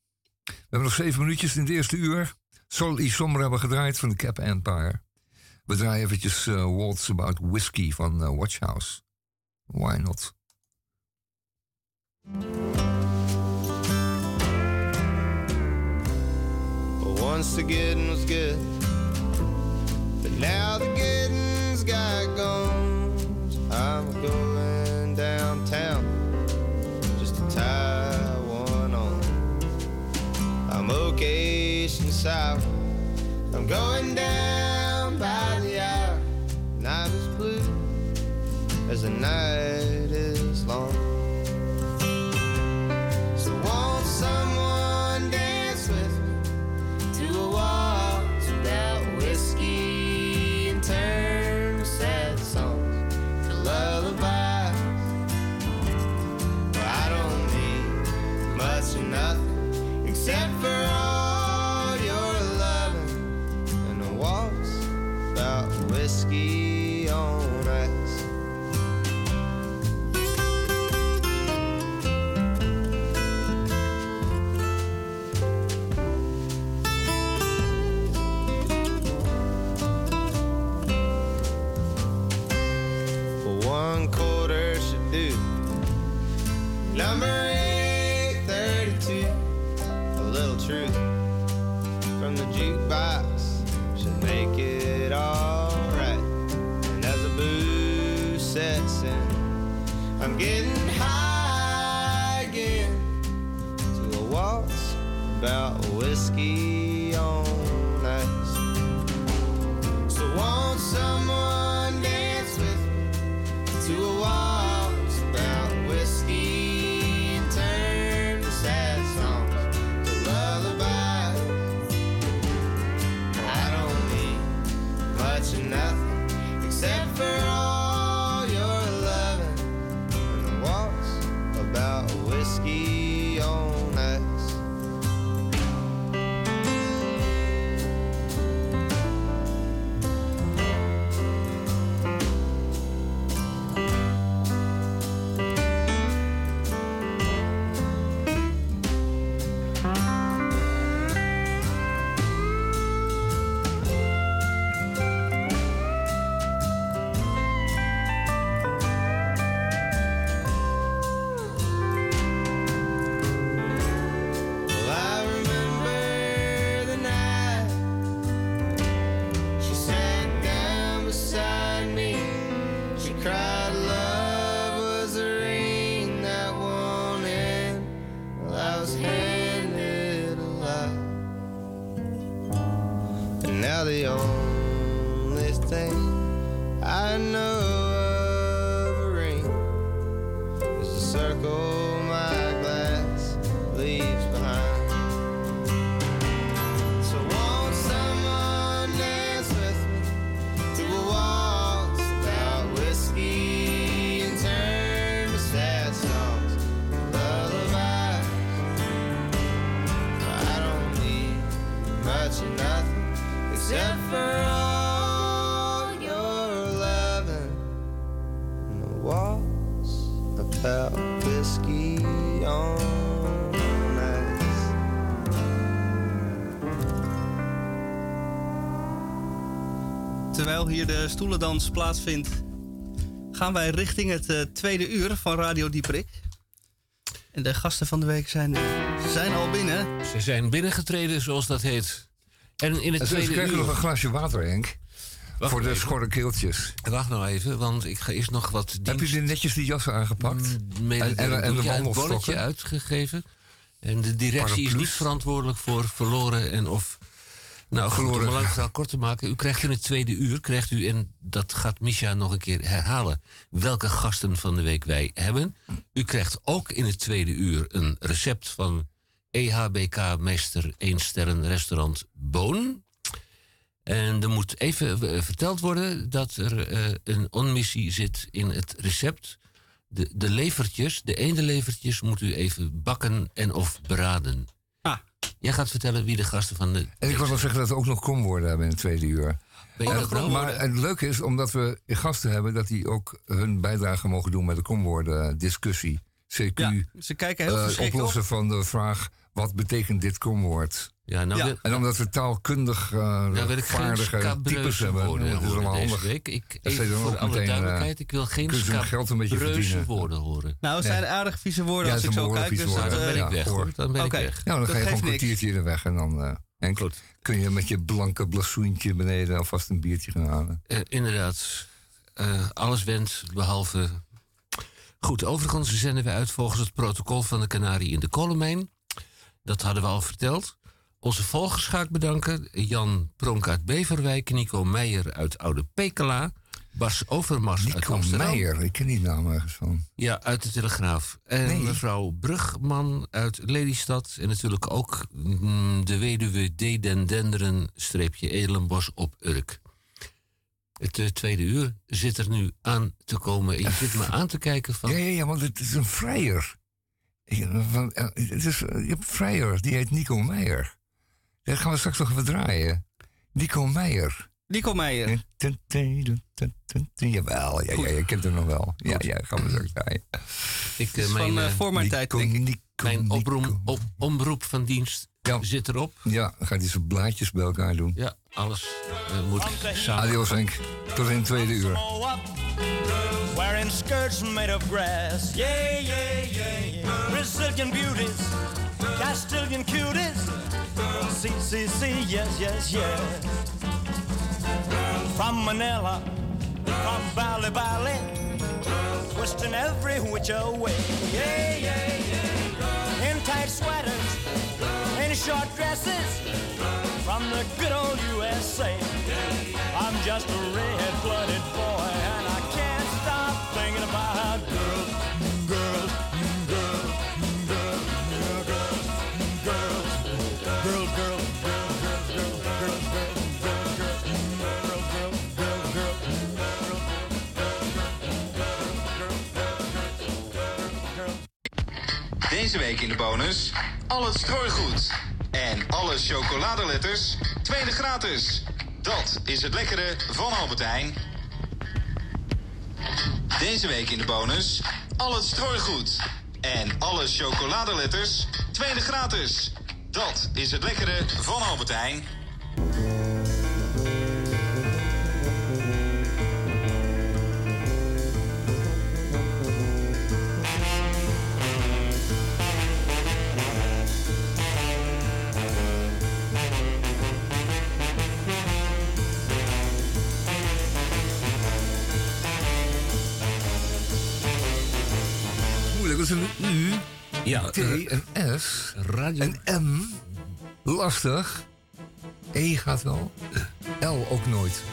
We hebben nog zeven minuutjes in het eerste uur. Sol Sommer hebben gedraaid van de Cap Empire. We draaien eventjes uh, Waltz About Whiskey van uh, Watchhouse. Why not? Once the getting was good, but now the getting's got gone. I'm going downtown just to tie one on. I'm okay sour. I'm going down by the hour. Night is blue as the night set for about circle hier de stoelendans plaatsvindt, gaan wij richting het eh, tweede uur van Radio Dieprik. En de gasten van de week zijn, zijn al binnen. Ze zijn binnengetreden, zoals dat heet. En in het En tweede krijgen uur... nog een glaasje water, Henk. Wacht voor de even. schorre keeltjes. Wacht nou even, want ik ga eerst nog wat Heb je netjes die jassen aangepakt? Mm, en, en, en de wandelstokken? uitgegeven. En de directie is niet verantwoordelijk voor verloren en of... Nou, goed, om een lang verhaal kort te maken. U krijgt in het tweede uur, krijgt u, en dat gaat Misha nog een keer herhalen... welke gasten van de week wij hebben. U krijgt ook in het tweede uur een recept van EHBK-meester 1 sterren restaurant Boon. En er moet even eh, verteld worden dat er eh, een onmissie zit in het recept. De, de levertjes, de eendelevertjes, moet u even bakken en of braden. Ah. Jij gaat vertellen wie de gasten van de... En ik wil nog zeggen dat we ook nog komwoorden hebben in het tweede uur. Ben je dat nou? maar het leuke is, omdat we gasten hebben, dat die ook hun bijdrage mogen doen met de komwoorden discussie. CQ, Ja, ze kijken heel op. oplossen van de vraag, wat betekent dit komwoord? Ja, nou, Ja. wil- En omdat we taalkundig uh, nou wil ik vaardige types hebben, woorden dat is horen allemaal handig. week. Ik, Dat even voor ook alle meteen, duidelijkheid, ik wil geen kunnen ze hun geld een beetje scabreuze verdienen. woorden horen. Nou, het Nee. zijn aardig vieze woorden Ja, als ik zo kijk. Dus vieze dat, Dan ben eh, ik weg hoor. dan ben Oké. ik weg. Ja, dan Dat ga je gewoon een kwartiertje er weg en dan eh, en kun je met je blanke blassoentje beneden alvast een biertje gaan halen. Eh, inderdaad, Eh, alles went behalve. Goed, overigens zenden we uit volgens het protocol van de Canarie in de Koolmijn. Dat hadden we al verteld. Onze volgers ga ik bedanken. Jan Pronk uit Beverwijk, Nico Meijer uit Oude Pekela, Bas Overmars uit Nico Amsterdam. Meijer, ik ken die naam ergens van. Ja, uit de Telegraaf. En Nee. mevrouw Brugman uit Lelystad. En natuurlijk ook mm, de weduwe D. den Denderen, streepje Edelenbos op Urk. Het eh, tweede uur zit er nu aan te komen. Je zit me aan te kijken van... Ja, ja, ja, want het is een vrijer. Eh, Het is, eh, je hebt een vrijer, die heet Nico Meijer. Dat gaan we straks nog even draaien. Nico Meijer. Nico Meijer. Jawel, ja, ja, je kent hem nog wel. Ja, ja, gaan we straks draaien. Ik, Dat is mijn van eh, eh, voor mijn tijd, denk ik. Nico, mijn Nico. oproep, op, omroep van dienst Ja. zit erop. Ja, dan gaat hij zijn blaadjes bij elkaar doen. Ja, alles eh, moet samen. Adios Henk, tot in het tweede uur. Wearing skirts made of grass. Yeah, yeah, yeah, yeah. Brazilian beauties, Castilian cuties. See, see, see, yes, yes, yes. From Manila, from Bali, Bali, twisting every which way. Yeah, yeah, yeah. In tight sweaters, in short dresses, from the good old USA. I'm just a red-blooded boy, bonus. Al strooigoed. En alle chocoladeletters. Tweede gratis. Dat is het lekkere van Albert Heijn. Deze week in de bonus. Al het strooigoed. En alle chocoladeletters. Tweede gratis. Dat is het lekkere van Albert Ja, T, eh, een S, radio. een M. Lastig. E gaat wel. L ook nooit.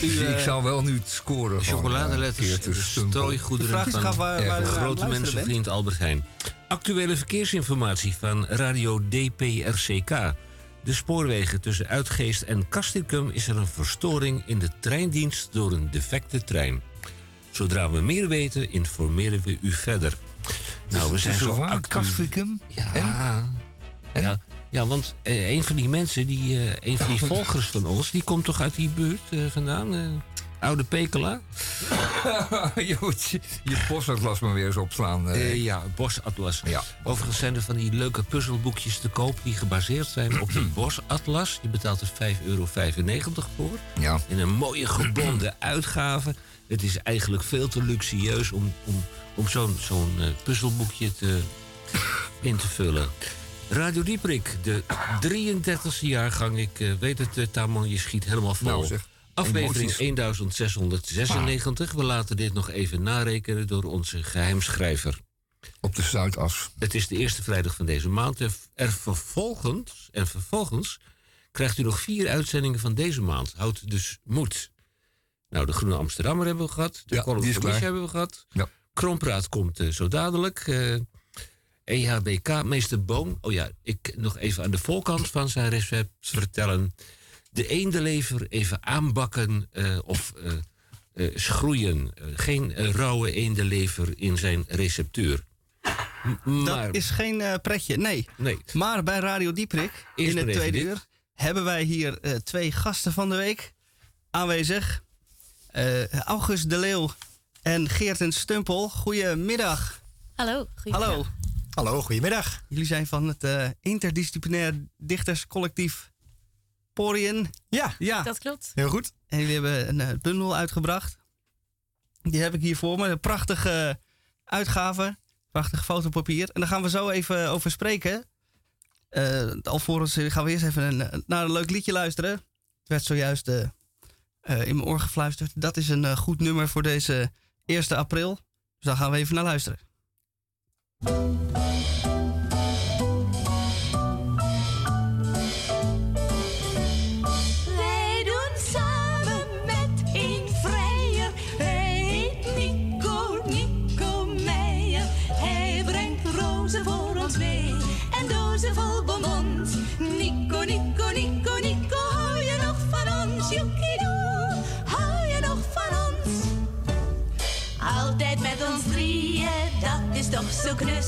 Dus eh, ik zou wel nu het scoren. Chocoladeletters, Stumpel. strooigoederen van waar, Ja, grote bent. mensenvriend Albert Heijn. Actuele verkeersinformatie van Radio DPRCK. De spoorwegen tussen Uitgeest en Castricum is er een verstoring in de treindienst door een defecte trein. Zodra we meer weten, informeren we u verder. Nou, we zijn zo Castricum. Ja. Ja, ja, want eh, een van die mensen, die, eh, een van die volgers van ons, die komt toch uit die buurt eh, vandaan? eh, Oude Pekela? je je, postadres maar weer eens opslaan. ja, Bosatlas. Ja. Overigens zijn er van die leuke puzzelboekjes te koop die gebaseerd zijn op de Bosatlas. Je betaalt er 5,95 euro voor. ja. In een mooie gebonden uitgave. Het is eigenlijk veel te luxueus om, om, om zo'n zo'n eh, puzzelboekje te, in te vullen. Radio Dieprik, de 33e jaargang. Ik eh, weet het, eh, Tamon, je schiet helemaal vol. Nou, zeg. Aflevering Emoties. 1696. We laten dit nog even narekenen door onze geheimschrijver. Op de Zuidas. Het is de eerste vrijdag van deze maand. En Er vervolgens, en vervolgens krijgt u nog vier uitzendingen van deze maand. Houd dus moed. Nou, de Groene Amsterdammer hebben we gehad. De Ja, column hebben we gehad. Ja. Krompraat komt eh, zo dadelijk. Eh, EHBK, meester Boom. Oh ja, ik nog even aan de voorkant van zijn recept vertellen. De eendelever even aanbakken eh, of eh, schroeien. Geen rauwe eendenlever in zijn receptuur. M- maar, Dat is geen pretje, nee. Nee. Maar bij Radio Dieprik, Eerst in het tweede dit. uur, hebben wij hier twee gasten van de week aanwezig. August de Leeuw en Geerten Stumpel. Goedemiddag. Hallo. goedemiddag. Hallo. Hallo, goedemiddag. Jullie zijn van het eh, interdisciplinair dichterscollectief Porien. Ja, Ja, Dat klopt. heel goed. en jullie hebben een eh, bundel uitgebracht. Die heb ik hier voor me. Een prachtige uitgave. Prachtig fotopapier. En daar gaan we zo even over spreken. Eh alvorens gaan we eerst even een, naar een leuk liedje luisteren. Het werd zojuist in mijn oor gefluisterd. Dat is een goed nummer voor deze 1 april. Dus daar gaan we even naar luisteren. Toch zo knus.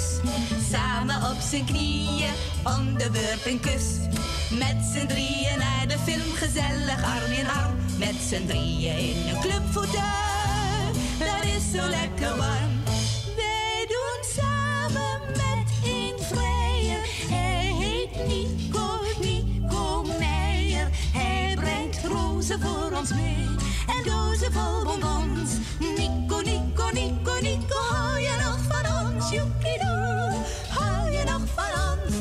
Samen op zijn knieën, om de beurt een kus. Met z'n drieën naar de film, gezellig arm in arm. Met z'n drieën in een clubfauteuil, dat is zo lekker warm. Wij doen samen met een vrijer. Hij heet Nico, Nico Meijer. Hij brengt rozen voor ons mee en dozen vol bonbons. Nico, Nico, Nico, Nico, hou je nog van ons? Joekidoe, hou je nog van ons?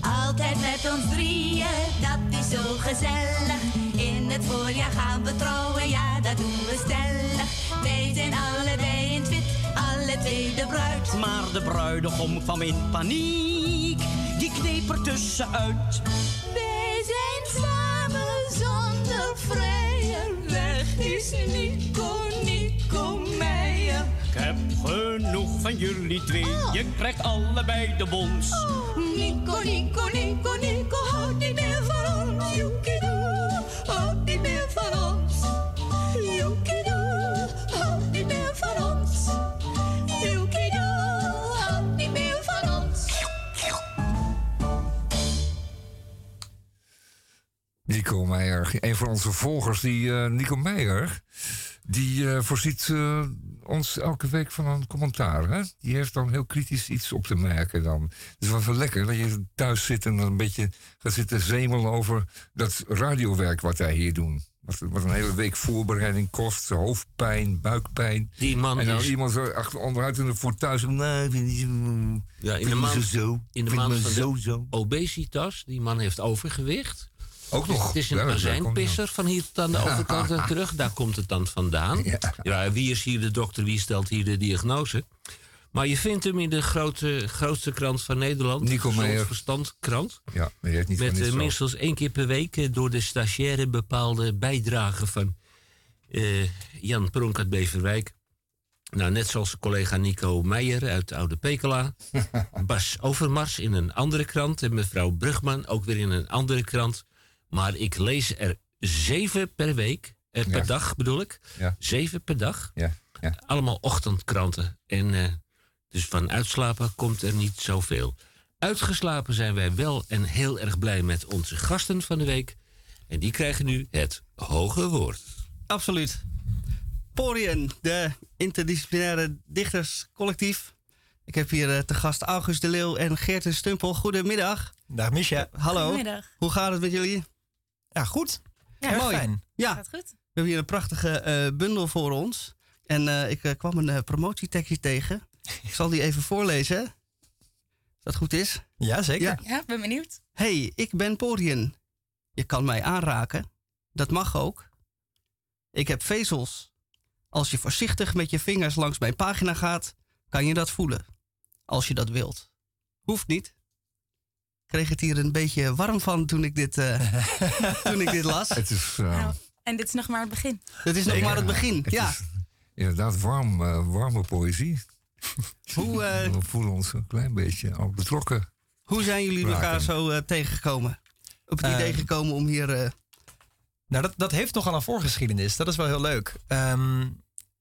Altijd met ons drieën, dat is zo gezellig. In het voorjaar gaan we trouwen, ja, dat doen we stellig. Wij zijn allebei in het wit, alle twee de bruid. Maar de bruidegom kwam in paniek. Die kneep er tussenuit. Wij zijn samen zonder vrijer. Weg is. Ik heb genoeg van jullie twee. Je krijgt allebei de bons. Nico, Nico, Nico, Nico, houd niet meer van ons. Joekidoe, houd niet meer van ons. Joekidoe, houd niet meer van ons. Joekidoe, houd niet meer van ons. Nico Meijer, een van onze volgers, die eh, Nico Meijer, die eh, voorziet eh, ons elke week van een commentaar. Hè? Die heeft dan heel kritisch iets op te merken dan. Dus wat wel lekker dat je thuis zit en dan een beetje gaat zitten zemelen over dat radiowerk wat wij hier doen. Wat, wat een hele week voorbereiding kost, hoofdpijn, buikpijn. Die man en dan is- iemand zo achter onderuit de voor thuis. Nee, ik vind zo- Ja, in de maand, zo in de maand van zo zo. obesitas, die man heeft overgewicht. Ook nog. Het is een azijnpisser van hier tot aan de overkant en terug. Daar komt het dan vandaan. Ja. wie is hier de dokter? Wie stelt hier de diagnose? Maar je vindt hem in de grote, grootste krant van Nederland. Nico Meijer. Verstandkrant. Ja, maar je niet Met eh, minstens één keer per week eh, door de stagiaire bepaalde bijdragen van eh, Jan Pronk uit Beverwijk. Nou, net zoals collega Nico Meijer uit Oude Pekela. Bas Overmars in een andere krant. En mevrouw Brugman ook weer in een andere krant. Maar ik lees er zeven per week. Eh, per Ja. dag bedoel ik. Ja. Zeven per dag. Ja, ja. Allemaal ochtendkranten. En eh, dus van uitslapen komt er niet zoveel. Uitgeslapen zijn wij wel en heel erg blij met onze gasten van de week. En die krijgen nu het hoge woord. Absoluut. Porien, de interdisciplinaire dichterscollectief. Ik heb hier eh, te gast August de Leeuw en Geerten Stumpel. Goedemiddag. Dag Misha. Hallo. Goedemiddag. Hoe gaat het met jullie? Ja, goed. Ja, Erg mooi. fijn. Ja, Gaat goed? we hebben hier een prachtige eh, bundel voor ons. En eh, ik eh, kwam een promotietekstje tegen. Ik zal die even voorlezen. Als dat goed is. Ja, zeker. Ja. Ja, ben benieuwd. Hey, ik ben Porien. Je kan mij aanraken. Dat mag ook. Ik heb vezels. Als je voorzichtig met je vingers langs mijn pagina gaat, kan je dat voelen. Als je dat wilt. Hoeft niet. Ik kreeg het hier een beetje warm van toen ik dit, eh, toen ik dit las. Het is, eh, Nou, en dit is nog maar het begin. Het is nog maar het begin. het Ja. is inderdaad warm, eh, warme poëzie. Hoe, eh, We voelen ons een klein beetje al betrokken. hoe zijn jullie elkaar zo eh, tegengekomen? Op het Eh, idee gekomen om hier eh, Nou, dat, dat heeft nogal een voorgeschiedenis. Dat is wel heel leuk. Ehm,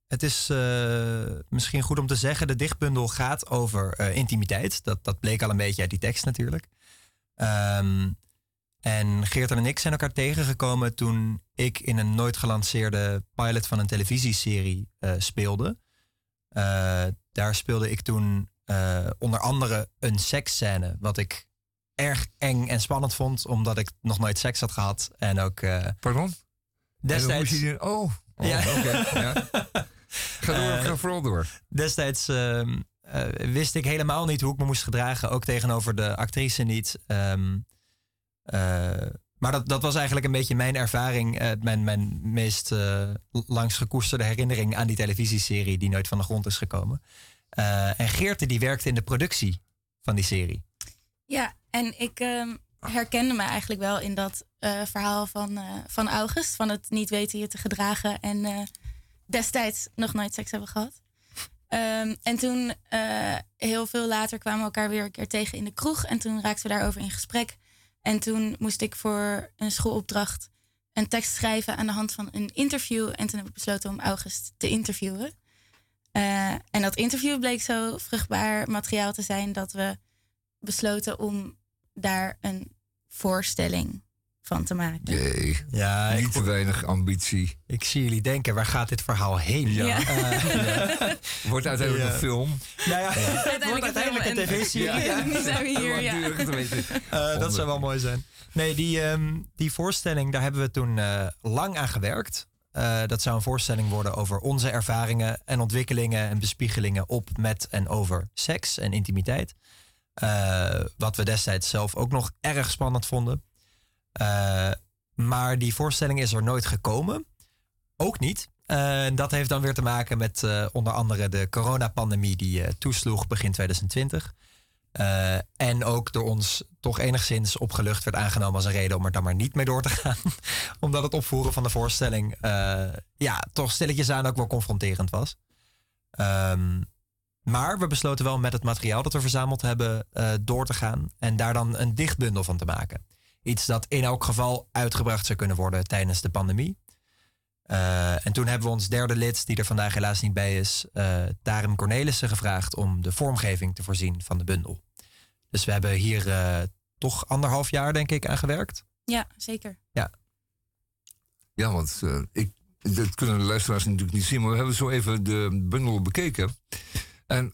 het is eh, misschien goed om te zeggen, de dichtbundel gaat over eh, intimiteit. Dat, dat bleek al een beetje uit die tekst natuurlijk. Ehm, en Geert en ik zijn elkaar tegengekomen toen ik in een nooit gelanceerde pilot van een televisieserie eh, speelde. Eh, daar speelde ik toen eh, onder andere een seksscène, wat ik erg eng en spannend vond, omdat ik nog nooit seks had gehad. En ook. Pardon? Destijds. je oh, oh, ja. oké, ja. Ga door, ga vooral door. Destijds ehm, eh, wist ik helemaal niet hoe ik me moest gedragen, ook tegenover de actrice niet. Ehm, eh, maar dat, dat was eigenlijk een beetje mijn ervaring, eh, mijn, mijn meest eh, langs gekoesterde herinnering aan die televisieserie die nooit van de grond is gekomen. Eh, en Geerte die werkte in de productie van die serie. Ja, en ik ehm, herkende me eigenlijk wel in dat eh, verhaal van, eh, van August. Van het niet weten je te gedragen en eh, destijds nog nooit seks hebben gehad. Ehm, en toen, eh, heel veel later, kwamen we elkaar weer een keer tegen in de kroeg. En toen raakten we daarover in gesprek. En toen moest ik voor een schoolopdracht een tekst schrijven aan de hand van een interview. En toen heb ik besloten om August te interviewen. Eh, en dat interview bleek zo vruchtbaar materiaal te zijn dat we besloten om daar een voorstelling van te maken. Jee. Ja, Niet te weinig ambitie. Ik zie jullie denken, waar gaat dit verhaal heen? Ja. Ja. Eh, Wordt uiteindelijk Ja. een film. nou ja, het wordt Uiteindelijk uiteindelijk een tv-serie. Ja, nu zijn we hier, ja. Langdurig te weten. Eh, dat zou wel mooi zijn. Nee, die, ehm, die voorstelling, daar hebben we toen eh, lang aan gewerkt. Eh, dat zou een voorstelling worden over onze ervaringen en ontwikkelingen en bespiegelingen op, met en over seks en intimiteit. Eh, wat we destijds zelf ook nog erg spannend vonden. Eh, maar die voorstelling is er nooit gekomen. Ook niet. Eh, dat heeft dan weer te maken met eh, onder andere de coronapandemie die toesloeg begin 2020. Eh, en ook door ons toch enigszins opgelucht werd aangenomen als een reden om er dan maar niet mee door te gaan. Omdat het opvoeren van de voorstelling ja, toch stilletjes aan ook wel confronterend was. Ehm, maar we besloten wel met het materiaal dat we verzameld hebben door te gaan. En daar dan een dichtbundel van te maken. Iets dat in elk geval uitgebracht zou kunnen worden tijdens de pandemie. Eh, en toen hebben we ons derde lid, die er vandaag helaas niet bij is, eh Tarim Cornelissen, gevraagd om de vormgeving te voorzien van de bundel. Dus we hebben hier eh, toch anderhalf jaar, denk ik, aan gewerkt. Ja, zeker. Ja. Ja, want ik, dat kunnen de luisteraars natuurlijk niet zien, maar we hebben zo even de bundel bekeken. En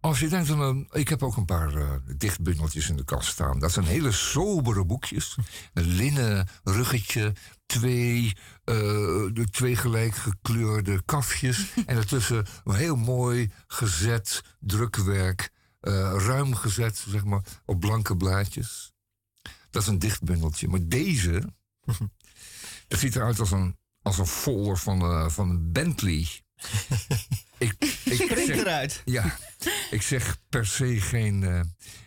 als je denkt, van, eh, ik heb ook een paar eh, dichtbundeltjes in de kast staan. Dat zijn hele sobere boekjes. Een linnen ruggetje, twee, eh, de twee gelijk gekleurde kafjes. en daartussen een heel mooi gezet drukwerk. eh, ruim gezet, zeg maar, op blanke blaadjes. Dat is een dichtbundeltje. Maar deze, dat ziet eruit als een, als een folder van, van een Bentley. Ik, ik Springt eruit. Ja, ik zeg per se geen. eh,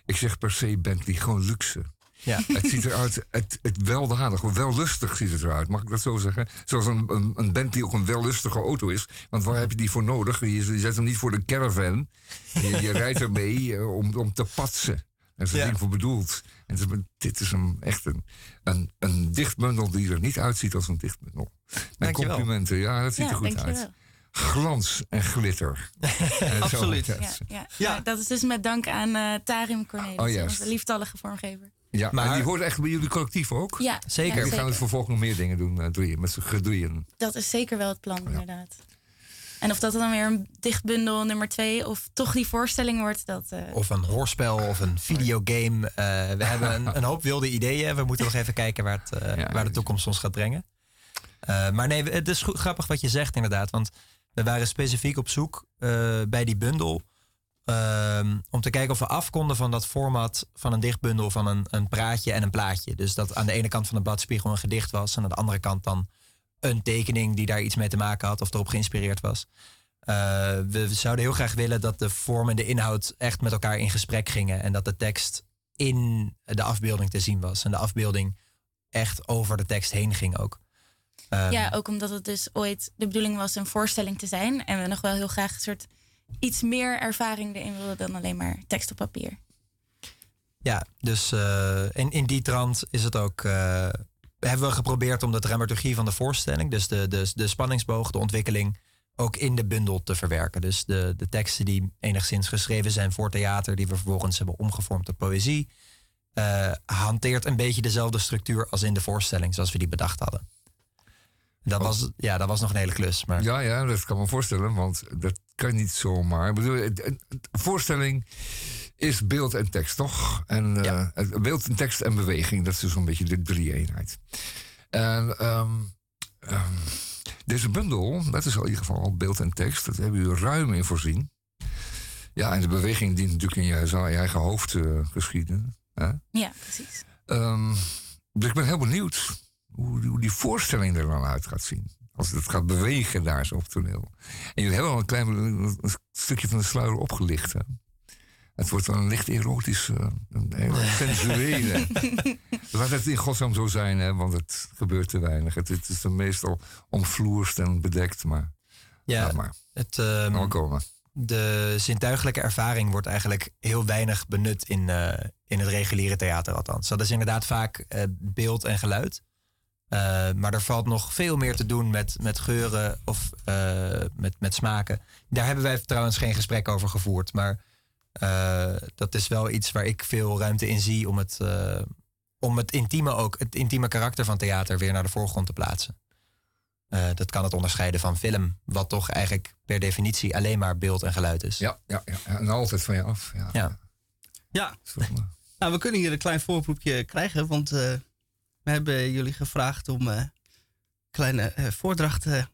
ik zeg per se Bentley, gewoon luxe. Ja. Het ziet eruit, het, het weldadig, wellustig ziet het eruit. Mag ik dat zo zeggen? Zoals een, een, een Bentley ook een wellustige auto is. Want waar heb je die voor nodig? Je, je zet hem niet voor de caravan. Je, je rijdt ermee eh, om, om te patsen. Daar is het Ja. ding voor bedoeld. En het is- dit is een, echt een, een, een dichtbundel die er niet uitziet als een dichtbundel. Mijn Dankjewel. complimenten, ja, dat ziet Ja, er goed dankjewel. uit. Glans en glitter. En zo Absoluut. Ja, ja. Dat is dus met dank aan eh, Tarim Cornelis, Oh, onze lieftallige vormgever. Ja, maar die hoort echt bij jullie collectief ook? Ja, Zeker. ja, Jullie gaan het vervolgens nog meer dingen doen, eh, drieën, met z'n gedrieën. Dat is zeker wel het plan, inderdaad. En of dat dan weer een dichtbundel nummer twee of toch die voorstelling wordt, dat... eh, Of een hoorspel of een videogame. Eh, we hebben een, een hoop wilde ideeën. We moeten nog even kijken waar, het, eh, Ja, waar de toekomst ons gaat brengen. Eh, maar nee, het is goed- grappig wat je zegt inderdaad. Want we waren specifiek op zoek eh, bij die bundel. ehm, om te kijken of we af konden van dat format van een dichtbundel van een, een praatje en een plaatje. Dus dat aan de ene kant van de bladspiegel een gedicht was. En aan de andere kant dan een tekening die daar iets mee te maken had of erop geïnspireerd was. Eh, we zouden heel graag willen dat de vorm en de inhoud echt met elkaar in gesprek gingen. En dat de tekst in de afbeelding te zien was. En de afbeelding echt over de tekst heen ging ook. Ehm, ja, ook omdat het dus ooit de bedoeling was een voorstelling te zijn. En we nog wel heel graag een soort iets meer ervaring erin wilden dan alleen maar tekst op papier. Ja, dus eh, in, in die trant is het ook eh, hebben we geprobeerd om de dramaturgie van de voorstelling, dus de, de, de spanningsboog, de ontwikkeling, ook in de bundel te verwerken. Dus de, de teksten die enigszins geschreven zijn voor theater, die we vervolgens hebben omgevormd tot poëzie, eh, hanteert een beetje dezelfde structuur als in de voorstelling, zoals we die bedacht hadden. Dat, was, ja, dat was nog een hele klus. Maar... Ja, ja, dat kan me voorstellen, want dat kan niet zomaar. Ik bedoel, voorstelling is beeld en tekst, toch? En eh, beeld en tekst en beweging, dat is zo'n beetje de drie-eenheid. En ehm, ehm, deze bundel, dat is al in ieder geval al beeld en tekst, dat hebben we ruim in voorzien. Ja, en de beweging dient natuurlijk in je, je eigen hoofd eh, geschieden. Hè? Ja, precies. Ehm, dus ik ben heel benieuwd hoe, hoe die voorstelling er dan uit gaat zien. Als het gaat bewegen daar zo op toneel. En jullie hebben al een klein een stukje van de sluier opgelicht. Hè? Het wordt wel een licht erotisch, eh, een hele sensuele. Laat het in godsnaam zo zijn, hè, want het gebeurt te weinig. Het, het is dan meestal omvloerst en bedekt, maar... Ja, maar. Het, wel komen. de zintuigelijke ervaring wordt eigenlijk heel weinig benut in, eh, in het reguliere theater althans. Dat is inderdaad vaak eh, beeld en geluid. Eh, maar er valt nog veel meer te doen met, met geuren of eh, met, met smaken. Daar hebben wij trouwens geen gesprek over gevoerd. Maar eh, dat is wel iets waar ik veel ruimte in zie om het, eh, om het intieme ook, het intieme karakter van theater weer naar de voorgrond te plaatsen. Eh, dat kan het onderscheiden van film, wat toch eigenlijk per definitie alleen maar beeld en geluid is. Ja, ja, ja. En altijd van je af. Ja. Ja. Ja. Nou, we kunnen hier een klein voorproefje krijgen, want eh, we hebben jullie gevraagd om eh kleine eh, voordrachten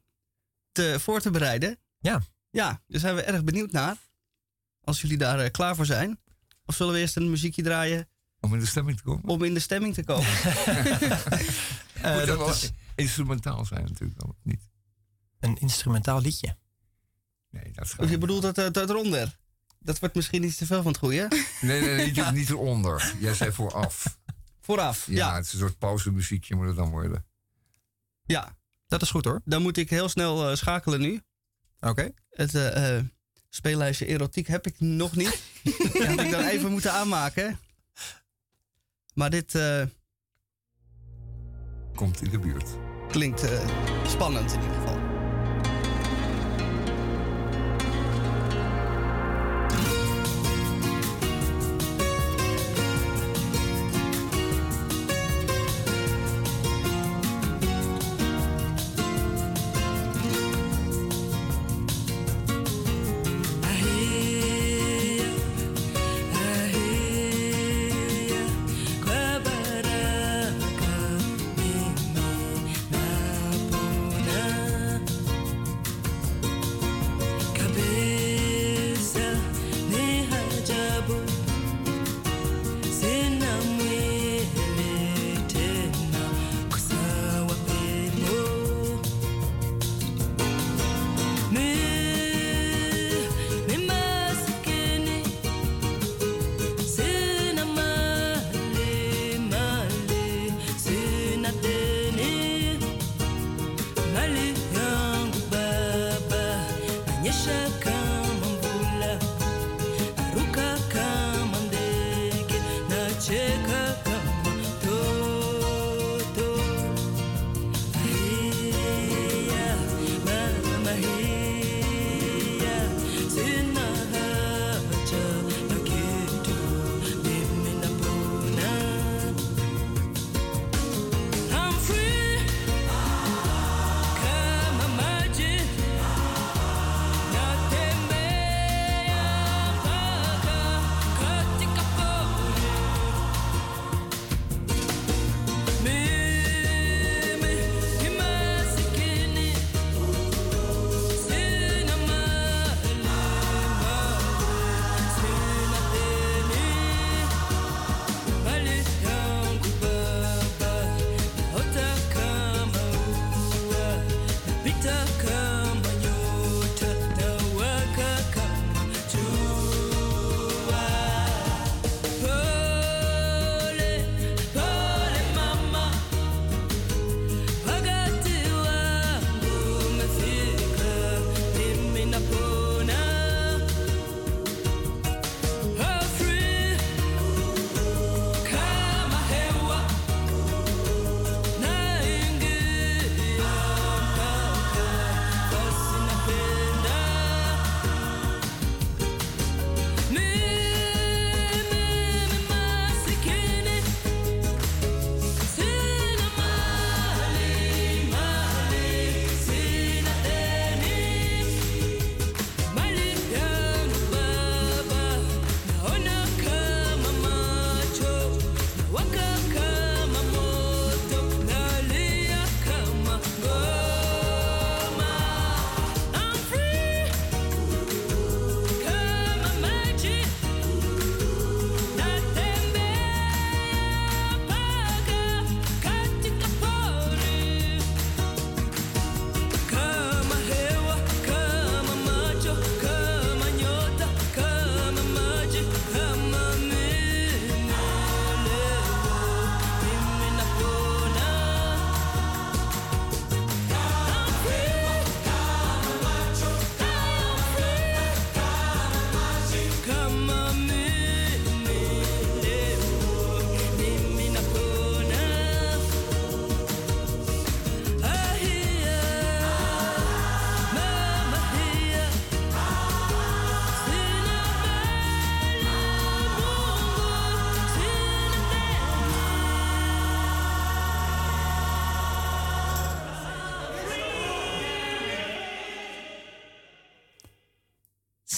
te, voor te bereiden. Ja. Ja, daar zijn we erg benieuwd naar. Als jullie daar eh, klaar voor zijn. Of zullen we eerst een muziekje draaien? Om in de stemming te komen? Om in de stemming te komen. Eh, Moet dat wel is instrumentaal zijn natuurlijk niet? een instrumentaal liedje. Nee, dat Of je bedoelt dat, dat, dat eronder? Dat wordt misschien iets te veel van het goede. Nee, nee, nee niet, niet eronder. Jij zei vooraf. Vooraf, Ja, ja. het is een soort pauzemuziekje moet het dan worden. Ja. Dat is goed hoor. Dan moet ik heel snel eh, schakelen nu. Oké. Het eh, speellijstje erotiek heb ik nog niet. Dat had ik dan even moeten aanmaken. Maar dit Komt in de buurt. klinkt spannend in ieder geval.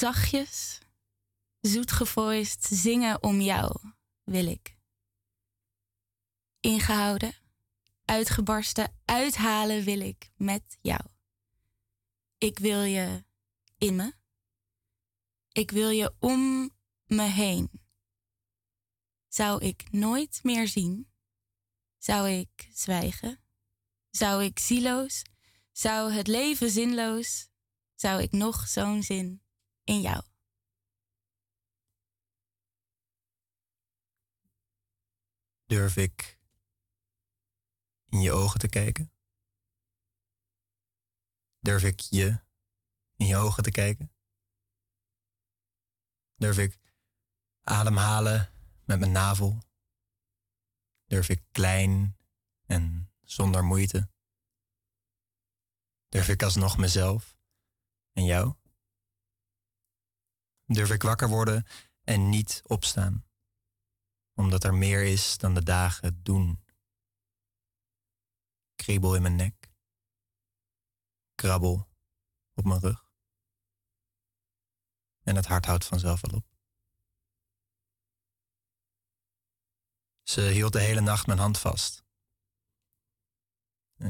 Zachtjes, zoetgevoist zingen om jou wil ik. Ingehouden, uitgebarsten, uithalen wil ik met jou. Ik wil je in me. Ik wil je om me heen. Zou ik nooit meer zien? Zou ik zwijgen? Zou ik zieloos? Zou het leven zinloos? Zou ik nog zo'n zin in jou? Durf ik in je ogen te kijken? Durf ik je in je ogen te kijken? Durf ik ademhalen met mijn navel? Durf ik klein en zonder moeite? Durf ik alsnog mezelf en jou? Durf ik wakker worden en niet opstaan? Omdat er meer is dan de dagen doen. Kriebel in mijn nek. Krabbel op mijn rug. En het hart houdt vanzelf wel op. Ze hield de hele nacht mijn hand vast.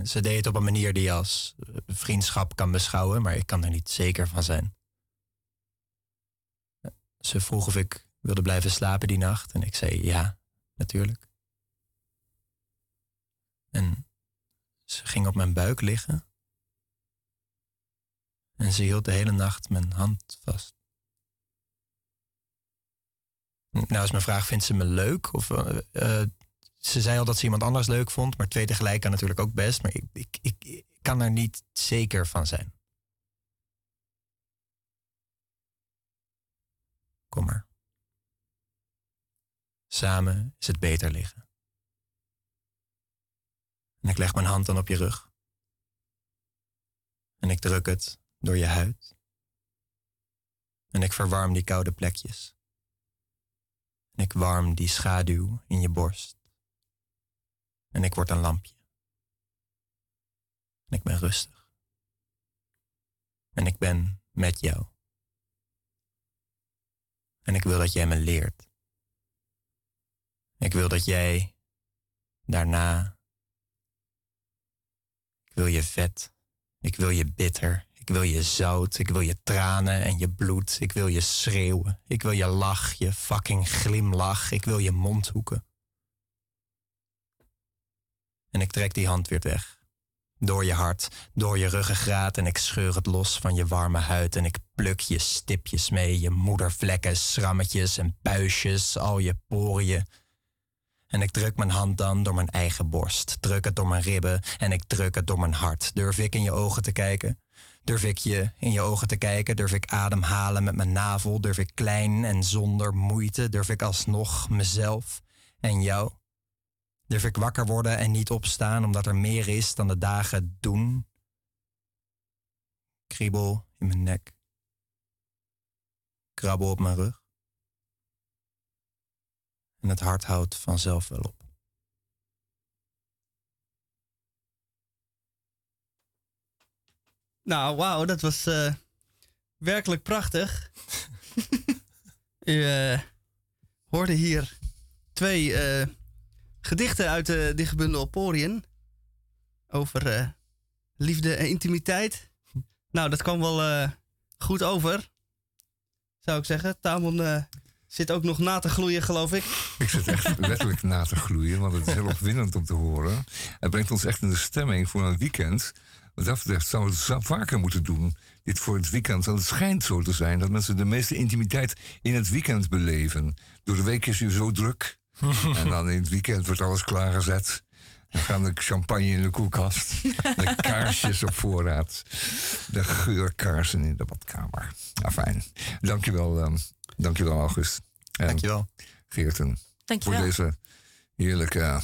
Ze deed het op een manier die je als eh, vriendschap kan beschouwen, maar ik kan er niet zeker van zijn. Ze vroeg of ik wilde blijven slapen die nacht en ik zei ja, natuurlijk. En ze ging op mijn buik liggen. En ze hield de hele nacht mijn hand vast. Nou is mijn vraag, vindt ze me leuk? Of, eh, eh, ze zei al dat ze iemand anders leuk vond, maar twee tegelijk kan natuurlijk ook best. Maar ik, ik, ik, ik kan er niet zeker van zijn. Kom maar. Samen is het beter liggen. En ik leg mijn hand dan op je rug. En ik druk het door je huid. En ik verwarm die koude plekjes. En ik warm die schaduw in je borst. En ik word een lampje. En ik ben rustig. En ik ben met jou. En ik wil dat jij me leert. Ik wil dat jij daarna. Ik wil je vet. Ik wil je bitter. Ik wil je zout. Ik wil je tranen en je bloed. Ik wil je schreeuwen. Ik wil je lach, je fucking glimlach. Ik wil je mondhoeken. En ik trek die hand weer weg. Door je hart, door je ruggengraat en ik scheur het los van je warme huid en ik pluk je stipjes mee, je moedervlekken, schrammetjes en puistjes, al je poriën. En ik druk mijn hand dan door mijn eigen borst, druk het door mijn ribben en ik druk het door mijn hart. Durf ik in je ogen te kijken? Durf ik je in je ogen te kijken? Durf ik ademhalen met mijn navel? Durf ik klein en zonder moeite? Durf ik alsnog mezelf en jou? Durf ik wakker worden en niet opstaan omdat er meer is dan de dagen doen? Kriebel in mijn nek. Krabbel op mijn rug. En het hart houdt vanzelf wel op. Nou, wauw, dat was eh, werkelijk prachtig. U eh, hoorde hier twee eh, gedichten uit de dichtbundel Poriën. Over eh, liefde en intimiteit. Nou, dat kwam wel eh, goed over. Zou ik zeggen. Tamon eh, zit ook nog na te gloeien, geloof ik. Ik zit echt letterlijk na te gloeien, want het is heel opwindend om te horen. Het brengt ons echt in de stemming voor een weekend. Wat dat betreft zouden we het vaker moeten doen. Dit voor het weekend. Want het schijnt zo te zijn dat mensen de meeste intimiteit in het weekend beleven. Door de week is u zo druk. en dan in het weekend wordt alles klaargezet. Dan gaan de champagne in de koelkast. De kaarsjes op voorraad. De geurkaarsen in de badkamer. Nou, fijn. Dankjewel, um, dankjewel August. En Dankjewel. Geerten. Dankjewel. Voor deze heerlijke uh,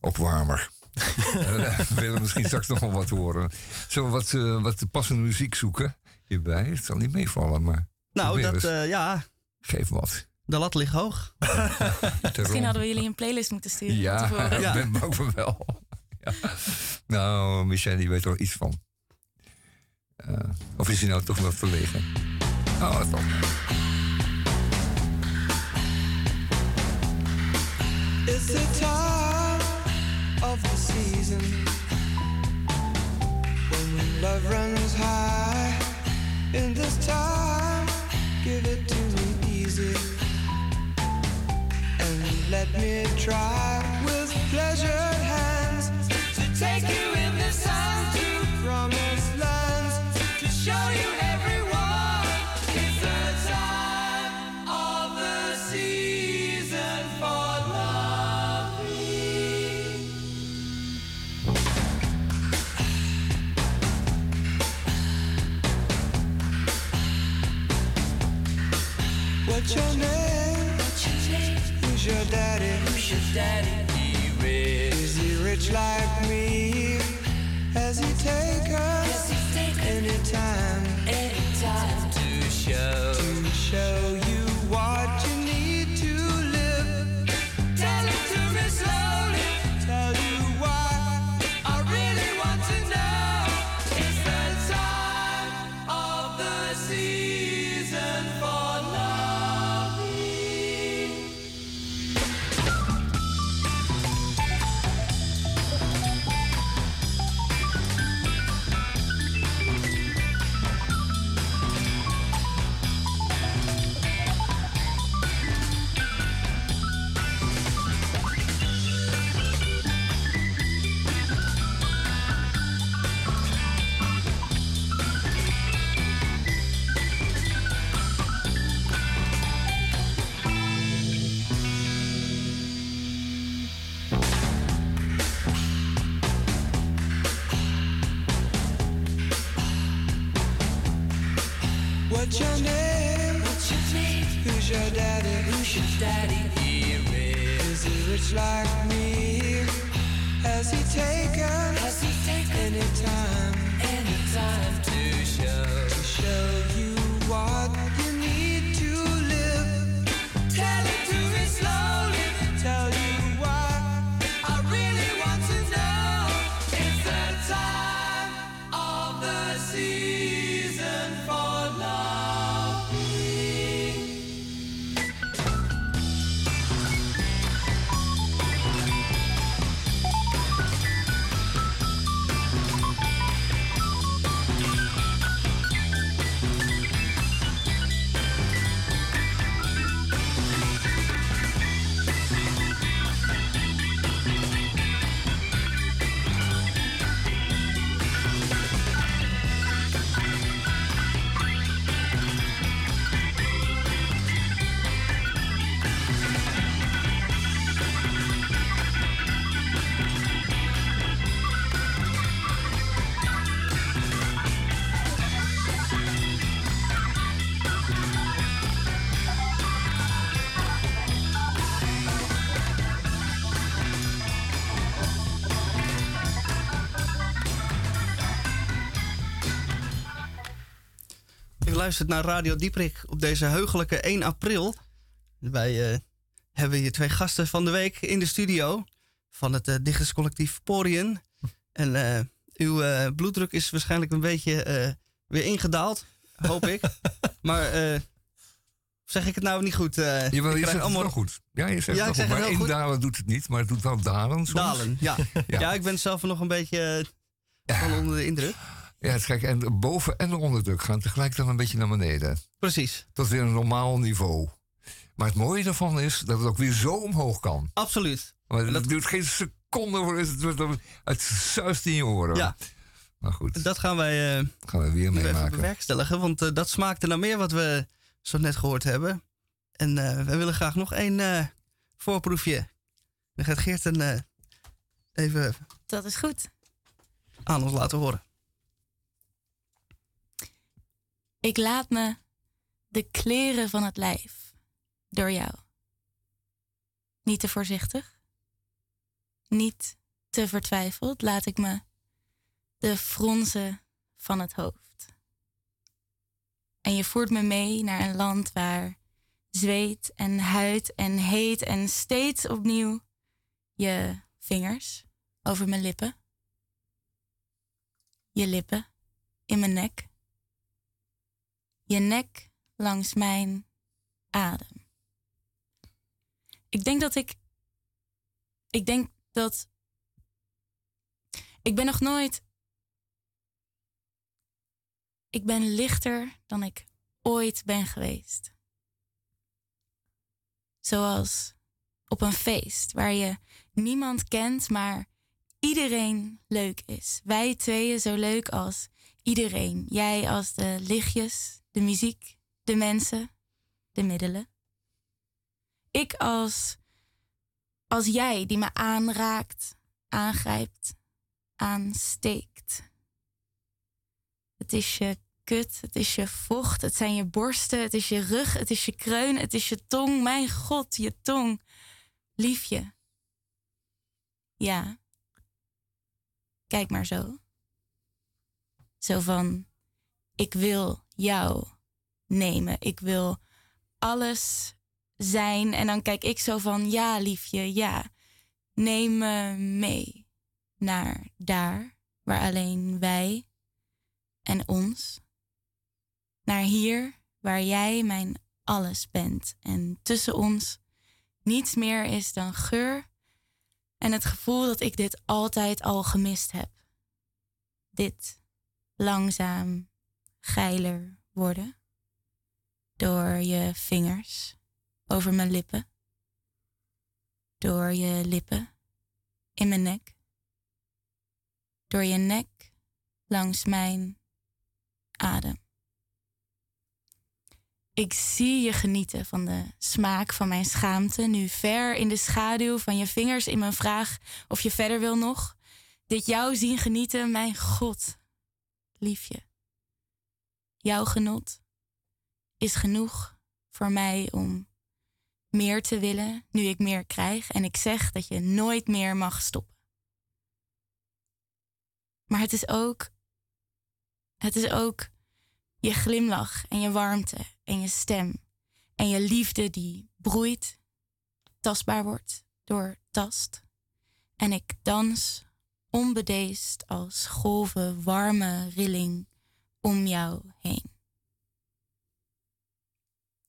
opwarmer. Eh, we willen misschien straks nog wel wat horen. Zullen we wat, uh, wat passende muziek zoeken hierbij? Het zal niet meevallen, maar... Nou, dat, eh, ja, Geef wat. De lat ligt hoog. Misschien hadden we jullie een playlist moeten sturen. Ja, ik ben bang voor wel. Ja. Nou, Michel, die weet er wel iets van. Eh, of is hij nou toch nog verlegen? Oh, wat top. It's the time of the season when love runs high. In this time, let me try with pleasured luistert naar Radio Dieprik op deze heugelijke 1 april. Wij eh, hebben hier twee gasten van de week in de studio van het eh, dichterscollectief Porien. En eh, uw bloeddruk is waarschijnlijk een beetje weer ingedaald, hoop ik. maar zeg ik het nou niet goed? Jawel, je zegt het wel goed. Ja, je zegt Ja, het wel goed. Maar heel één goed. dalen doet het niet, maar het doet wel dalen soms. Dalen, ja. ja. Ja. ik ben zelf nog een beetje van onder de indruk. Ja, het is gek. En de boven- en de onderdruk gaan tegelijk dan een beetje naar beneden. Precies. Tot weer een normaal niveau. Maar het mooie daarvan is dat het ook weer zo omhoog kan. Absoluut. Maar dat duurt geen seconde voor het, wordt dan- het zuist in je oren. Ja. Maar goed, Dat gaan wij eh, gaan we weer meemaken. bewerkstelligen. Want eh, dat smaakte naar meer wat we zo net gehoord hebben. En eh, we willen graag nog één eh, voorproefje. Dan gaat Geert een, eh, even Dat is goed. aan ons laten horen. Ik laat me de kleren van het lijf door jou. Niet te voorzichtig, niet te vertwijfeld laat ik me de fronsen van het hoofd. En je voert me mee naar een land waar zweet en huid en heet en steeds opnieuw je vingers over mijn lippen. Je lippen in mijn nek. Je nek langs mijn adem. Ik denk dat ik. Ik denk dat. Ik ben nog nooit. Ik ben lichter dan ik ooit ben geweest. Zoals op een feest waar je niemand kent, maar iedereen leuk is. Wij tweeën zo leuk als iedereen. Jij als de lichtjes, de muziek, de mensen, de middelen. Ik als, als jij die me aanraakt, aangrijpt, aansteekt. Het is je kut, het is je vocht, het zijn je borsten, het is je rug, het is je kreun, het is je tong. Mijn god, je tong. Liefje. Ja. Kijk maar zo. Zo van, ik wil jou nemen. Ik wil alles zijn. En dan kijk ik zo van, ja liefje, ja. Neem me mee naar daar waar alleen wij en ons. Naar hier waar jij mijn alles bent. En tussen ons niets meer is dan geur en het gevoel dat ik dit altijd al gemist heb. Dit langzaam geiler worden door je vingers over mijn lippen, door je lippen in mijn nek, door je nek langs mijn adem. Ik zie je genieten van de smaak van mijn schaamte, nu ver in de schaduw van je vingers in mijn vraag of je verder wil nog. Dit jou zien genieten, mijn God, liefje. Jouw genot is genoeg voor mij om meer te willen nu ik meer krijg en ik zeg dat je nooit meer mag stoppen. Maar het is ook, het is ook je glimlach en je warmte en je stem en je liefde die broeit, tastbaar wordt door tast. En ik dans onbedeesd als golven warme rilling om jou heen.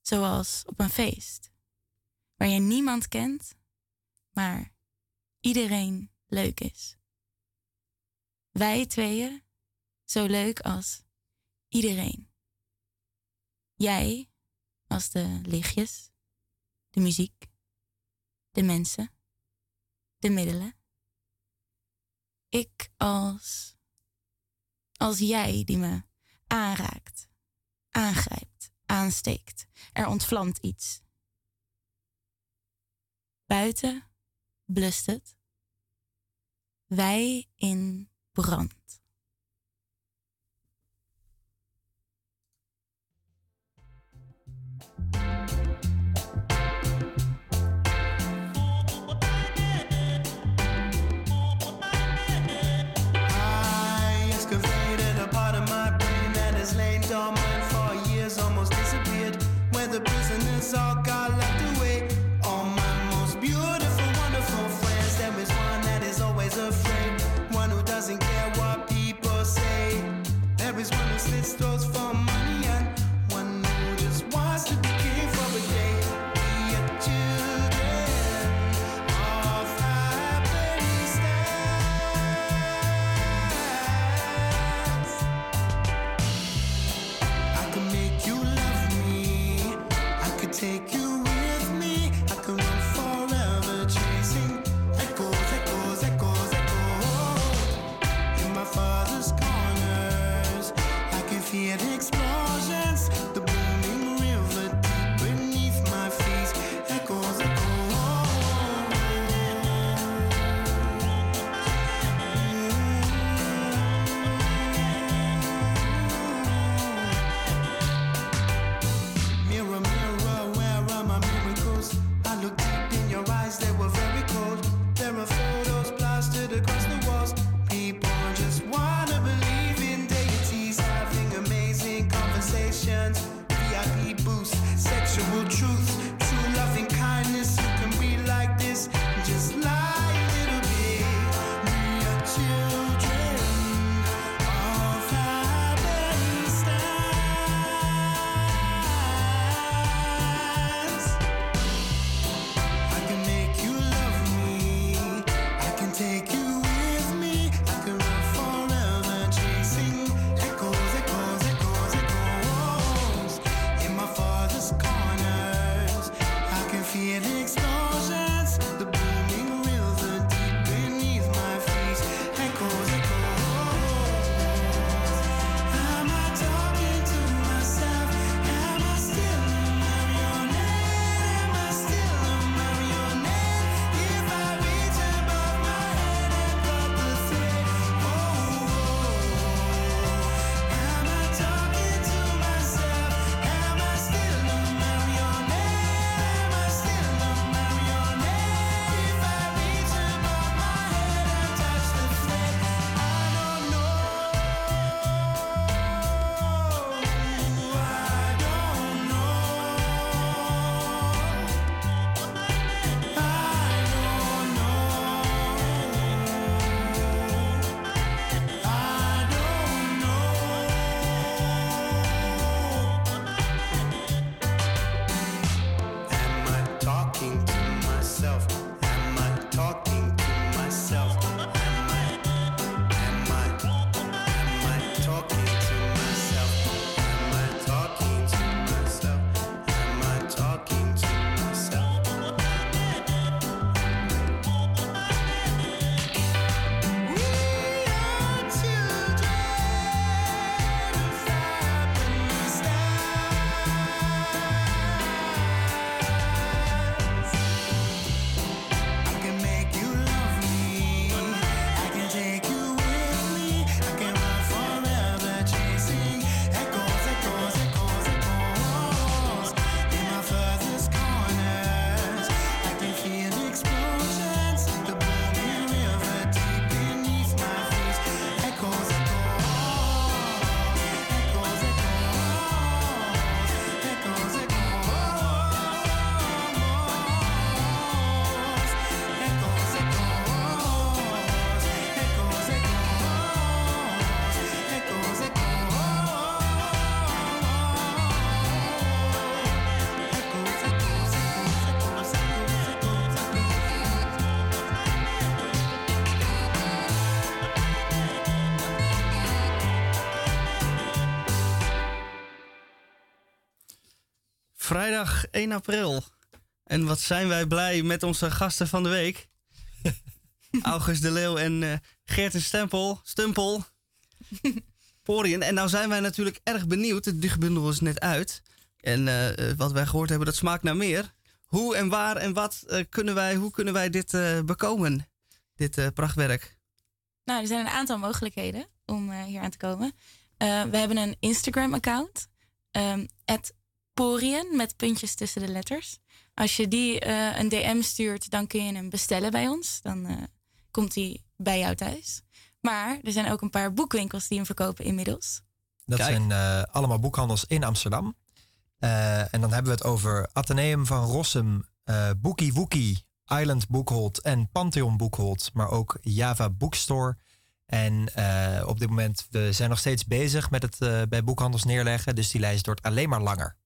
Zoals op een feest, waar je niemand kent, maar iedereen leuk is. Wij tweeën, zo leuk als iedereen. Jij als de lichtjes, de muziek, de mensen, de middelen. Ik als, als jij die me aanraakt, aangrijpt, aansteekt. Er ontvlamt iets. Buiten blust het. Wij in brand. out Vrijdag 1 april. En wat zijn wij blij met onze gasten van de week. August de Leeuw en eh Geert Stempel, Stumpel. Poriën. En nou zijn wij natuurlijk erg benieuwd. De dichtbundel is net uit. En eh, eh, wat wij gehoord hebben, dat smaakt naar meer. Hoe en waar en wat eh, kunnen wij, hoe kunnen wij dit eh, bekomen? Dit eh, prachtwerk. Nou, er zijn een aantal mogelijkheden om eh, hier aan te komen. Eh, we hebben een Instagram-account. ehm Porien met puntjes tussen de letters. Als je die eh, een DM stuurt, dan kun je hem bestellen bij ons. Dan eh, komt hij bij jou thuis. Maar er zijn ook een paar boekwinkels die hem verkopen inmiddels. Dat zijn eh, allemaal boekhandels in Amsterdam. Eh, en dan hebben we het over Atheneum van Rossum, eh Boekie Wookie, Island Boekhold en Pantheon Boekhold. Maar ook Java Bookstore. En eh, op dit moment, we zijn nog steeds bezig met het eh, bij boekhandels neerleggen. Dus die lijst wordt alleen maar langer.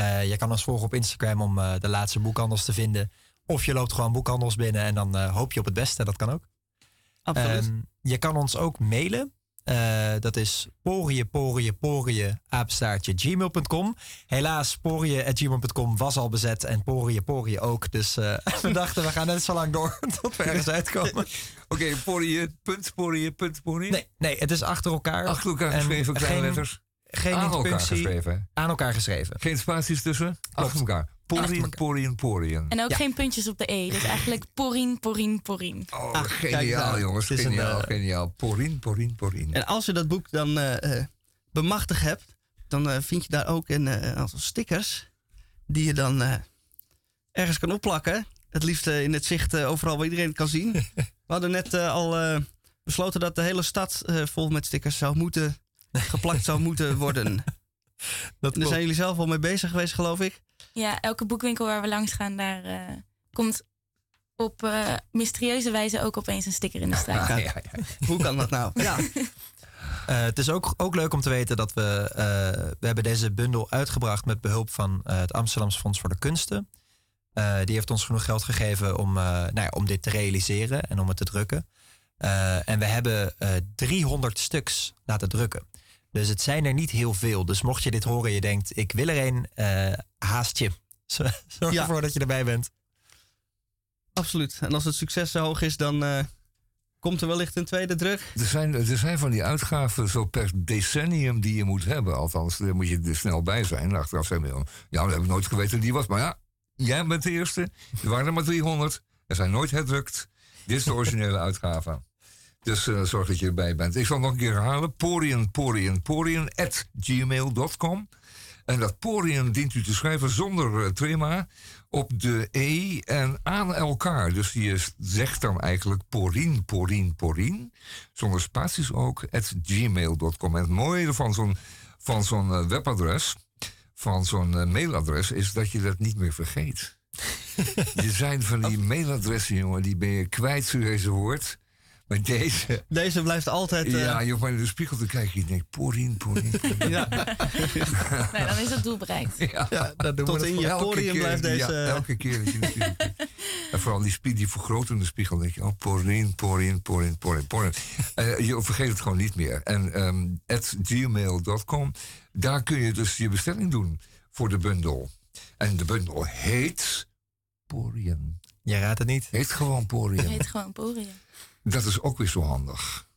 Eh, je kan ons volgen op Instagram om eh, de laatste boekhandels te vinden. Of je loopt gewoon boekhandels binnen en dan eh, hoop je op het beste. Dat kan ook. Absoluut. Ehm, je kan ons ook mailen. Eh, dat is porië, porië, apenstaartje, gmail.com. Helaas, porië.gmail.com was al bezet en porië, porië ook. Dus eh, we dachten, we gaan net zo lang door tot we ergens uitkomen. Oké, porië, punt, porië, punt, porië. Nee, nee, het is achter elkaar. Achter elkaar En geschreven, kleine letters. Geen Aan elkaar geschreven. Aan elkaar geschreven. Geen spaties tussen? Achter elkaar. Porien, porien, porien. En ook Ja. geen puntjes op de E. Dus eigenlijk porien, porien, porien. Oh, kijk geniaal, nou, jongens. het is een, Geniaal, eh, geniaal. Porien, porien, porien. En als je dat boek dan eh, eh, bemachtigd hebt, dan vind je daar ook een aantal stickers die je dan eh, ergens kan opplakken. Het liefst in het zicht overal waar iedereen het kan zien. We hadden net al besloten dat de hele stad vol met stickers zou moeten, geplakt zou moeten worden. Dat daar zijn jullie zelf al mee bezig geweest, geloof ik. Ja, elke boekwinkel waar we langs gaan, daar eh, komt op eh, mysterieuze wijze ook opeens een sticker in de straat. Ja. Hoe kan dat nou? Ja. Eh, het is ook, ook leuk om te weten dat we... eh, we hebben deze bundel uitgebracht met behulp van eh, het Amsterdamse Fonds voor de Kunsten. Eh, die heeft ons genoeg geld gegeven om, eh, nou ja, om dit te realiseren en om het te drukken. Eh, en we hebben eh 300 stuks laten drukken. Dus het zijn er niet heel veel. Dus mocht je dit horen en je denkt, ik wil er een, eh, haast je. Zorg Ja. ervoor dat je erbij bent. Absoluut. En als het succes zo hoog is, dan eh, komt er wellicht een tweede druk. Er zijn, er zijn van die uitgaven zo per decennium die je moet hebben. Althans, daar moet je er snel bij zijn. Achteraf zijn we, ja, we hebben nooit geweten die was. Maar ja, jij bent de eerste. Er waren er maar 300. Er zijn nooit herdrukt. Dit is de originele uitgave. Dus eh, zorg dat je erbij bent. Ik zal nog een keer herhalen. Porien, porien, porien, at gmail.com. En dat porien dient u te schrijven zonder uh, trema op de E en aan elkaar. Dus je zegt dan eigenlijk porien, porien, porien. Zonder spaties ook, at gmail.com. En het mooie van zo'n van zo'n uh, webadres, van zo'n mailadres, is dat je dat niet meer vergeet. je zijn van die mailadressen, jongen, die ben je kwijt, zo deze woord. Maar deze... Deze blijft altijd... Uh... Ja, je hoeft maar in de spiegel te kijken. Je denkt, porien, porien, porien. ja. nee, dan is het doel bereikt. Ja, ja dat doen Tot we in je poriën blijft deze... Ja, elke keer in. En vooral die, spie die vergrotende spiegel. denk je, oh, porien, porien, porien, porien, porien. Uh, je vergeet het gewoon niet meer. En um, at gmail.com, daar kun je dus je bestelling doen voor de bundel. En de bundel heet Porien. Je raadt het niet. Heet gewoon Porien. Heet gewoon Porien. Dat is ook weer zo handig.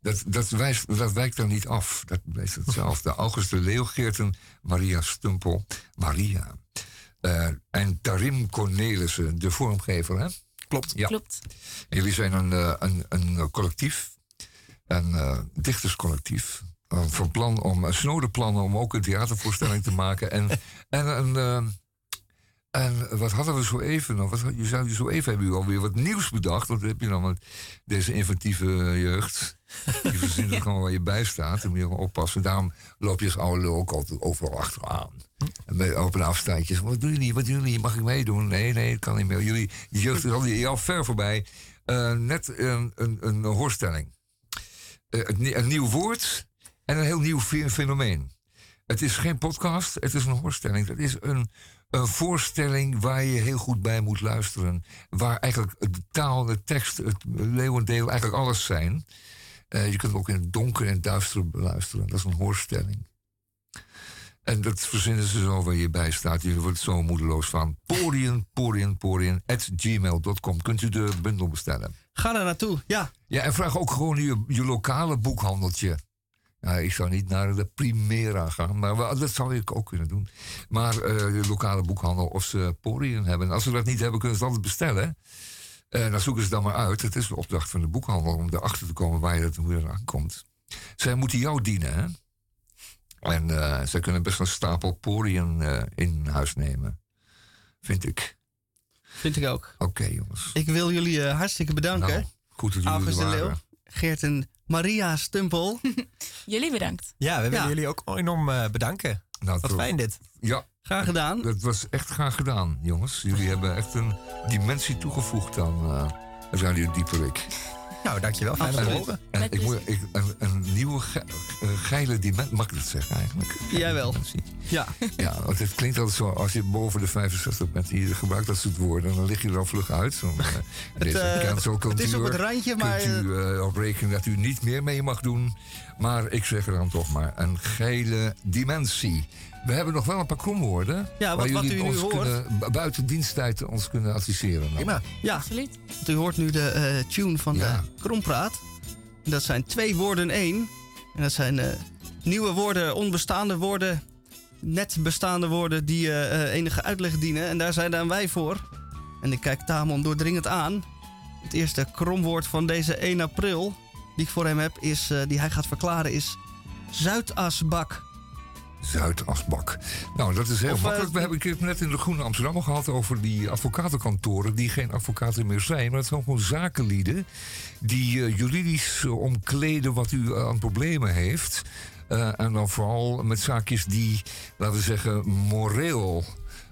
Dat, dat, wijst, dat wijkt dan niet af. Dat blijft hetzelfde. August de Leeuw, Geerten, Maria Stumpel, Maria. Uh, en Tarim Cornelissen, de vormgever, hè? Klopt. Ja. Klopt. En jullie zijn een, uh, een, een collectief, een uh, dichterscollectief. van plan om, snode plannen om ook een theatervoorstelling te maken. En, en een en wat hadden we zo even nog? Wat, je zou je zo even hebben u alweer wat nieuws bedacht. Want heb je dan met deze inventieve jeugd. Die verzint ja. gewoon waar je bij staat. Dan moet je oppassen. Daarom loop je als oude lul ook altijd overal achteraan. En bij open afstandjes. Wat doen jullie? Wat doen jullie? Mag ik meedoen? Nee, nee, dat kan niet meer. Jullie, je jeugd is al ver voorbij. Uh, net een, een, een hoorstelling. Uh, een, een nieuw woord en een heel nieuw fenomeen. Het is geen podcast, het is een hoorstelling. Het is een, een voorstelling waar je heel goed bij moet luisteren. Waar eigenlijk de taal, de tekst, het leeuwendeel, eigenlijk alles zijn. Uh, je kunt ook in het donker en duister beluisteren. Dat is een hoorstelling. En dat verzinnen ze zo waar je bij staat. Je wordt zo moedeloos van. Porien, porien, at gmail.com. Kunt u de bundel bestellen. Ga daar naartoe, ja. Ja, en vraag ook gewoon je, je lokale boekhandeltje. Ja, ik zou niet naar de Primera gaan, maar wel- dat zou ik ook kunnen doen. Maar eh, de lokale boekhandel of ze Porien hebben. En als ze dat niet hebben, kunnen ze het altijd bestellen. Eh dan zoeken ze dan maar uit. Het is de opdracht van de boekhandel om erachter te komen waar je dat, hoe je eraan komt. Zij moeten jou dienen, hè? En eh, zij kunnen best een stapel Porien eh, in huis nemen. Vind ik. Vind ik ook. Oké, jongens. Ik wil jullie hartstikke bedanken. Nou, goed dat jullie August de waren. Geert en Maria Stumpel. Jullie bedankt. Ja, we willen Ja. jullie ook enorm eh, bedanken. Nou, Wat toch. fijn dit. Ja. Graag gedaan. Dat was echt graag gedaan, jongens. Jullie hebben echt een dimensie toegevoegd aan uh, Radio Dieperik. Nou, dankjewel. Fijn om te En- horen. En ik moet, ik, een, een nieuwe ge- geile dimensie, mag ik dat zeggen eigenlijk? Jij wel. Ja. Ja, want het klinkt altijd zo, als je boven de 65 bent, je gebruikt dat soort woorden, en dan lig je er al vlug uit. Zo'n, eh, deze eh, het is op het randje, maar, Kunt u eh, op rekenen dat u niet meer mee mag doen. Maar ik zeg er dan toch maar, een geile dimensie. We hebben nog wel een paar kromwoorden. Ja, wat- waar wat jullie u nu ons hoort. kunnen, bu- buiten diensttijd ons kunnen adviseren. Prima. Ja, Absoluut. want u hoort nu de eh, tune van Ja. de Krompraat. Dat zijn twee woorden één. En dat zijn eh, nieuwe woorden, onbestaande woorden, net bestaande woorden die eh, enige uitleg dienen. En daar zijn dan wij voor. En ik kijk Tamon doordringend aan. Het eerste kromwoord van deze 1 april die ik voor hem heb, is, eh, die hij gaat verklaren, is Zuidasbak. Zuidasbak. Nou, dat is heel Of, eh, makkelijk. We hebben het net in de Groene Amsterdam gehad over die advocatenkantoren die geen advocaten meer zijn. Maar het zijn gewoon zakenlieden die eh, juridisch eh, omkleden wat u aan problemen heeft. Eh, en dan vooral met zaakjes die, laten we zeggen, moreel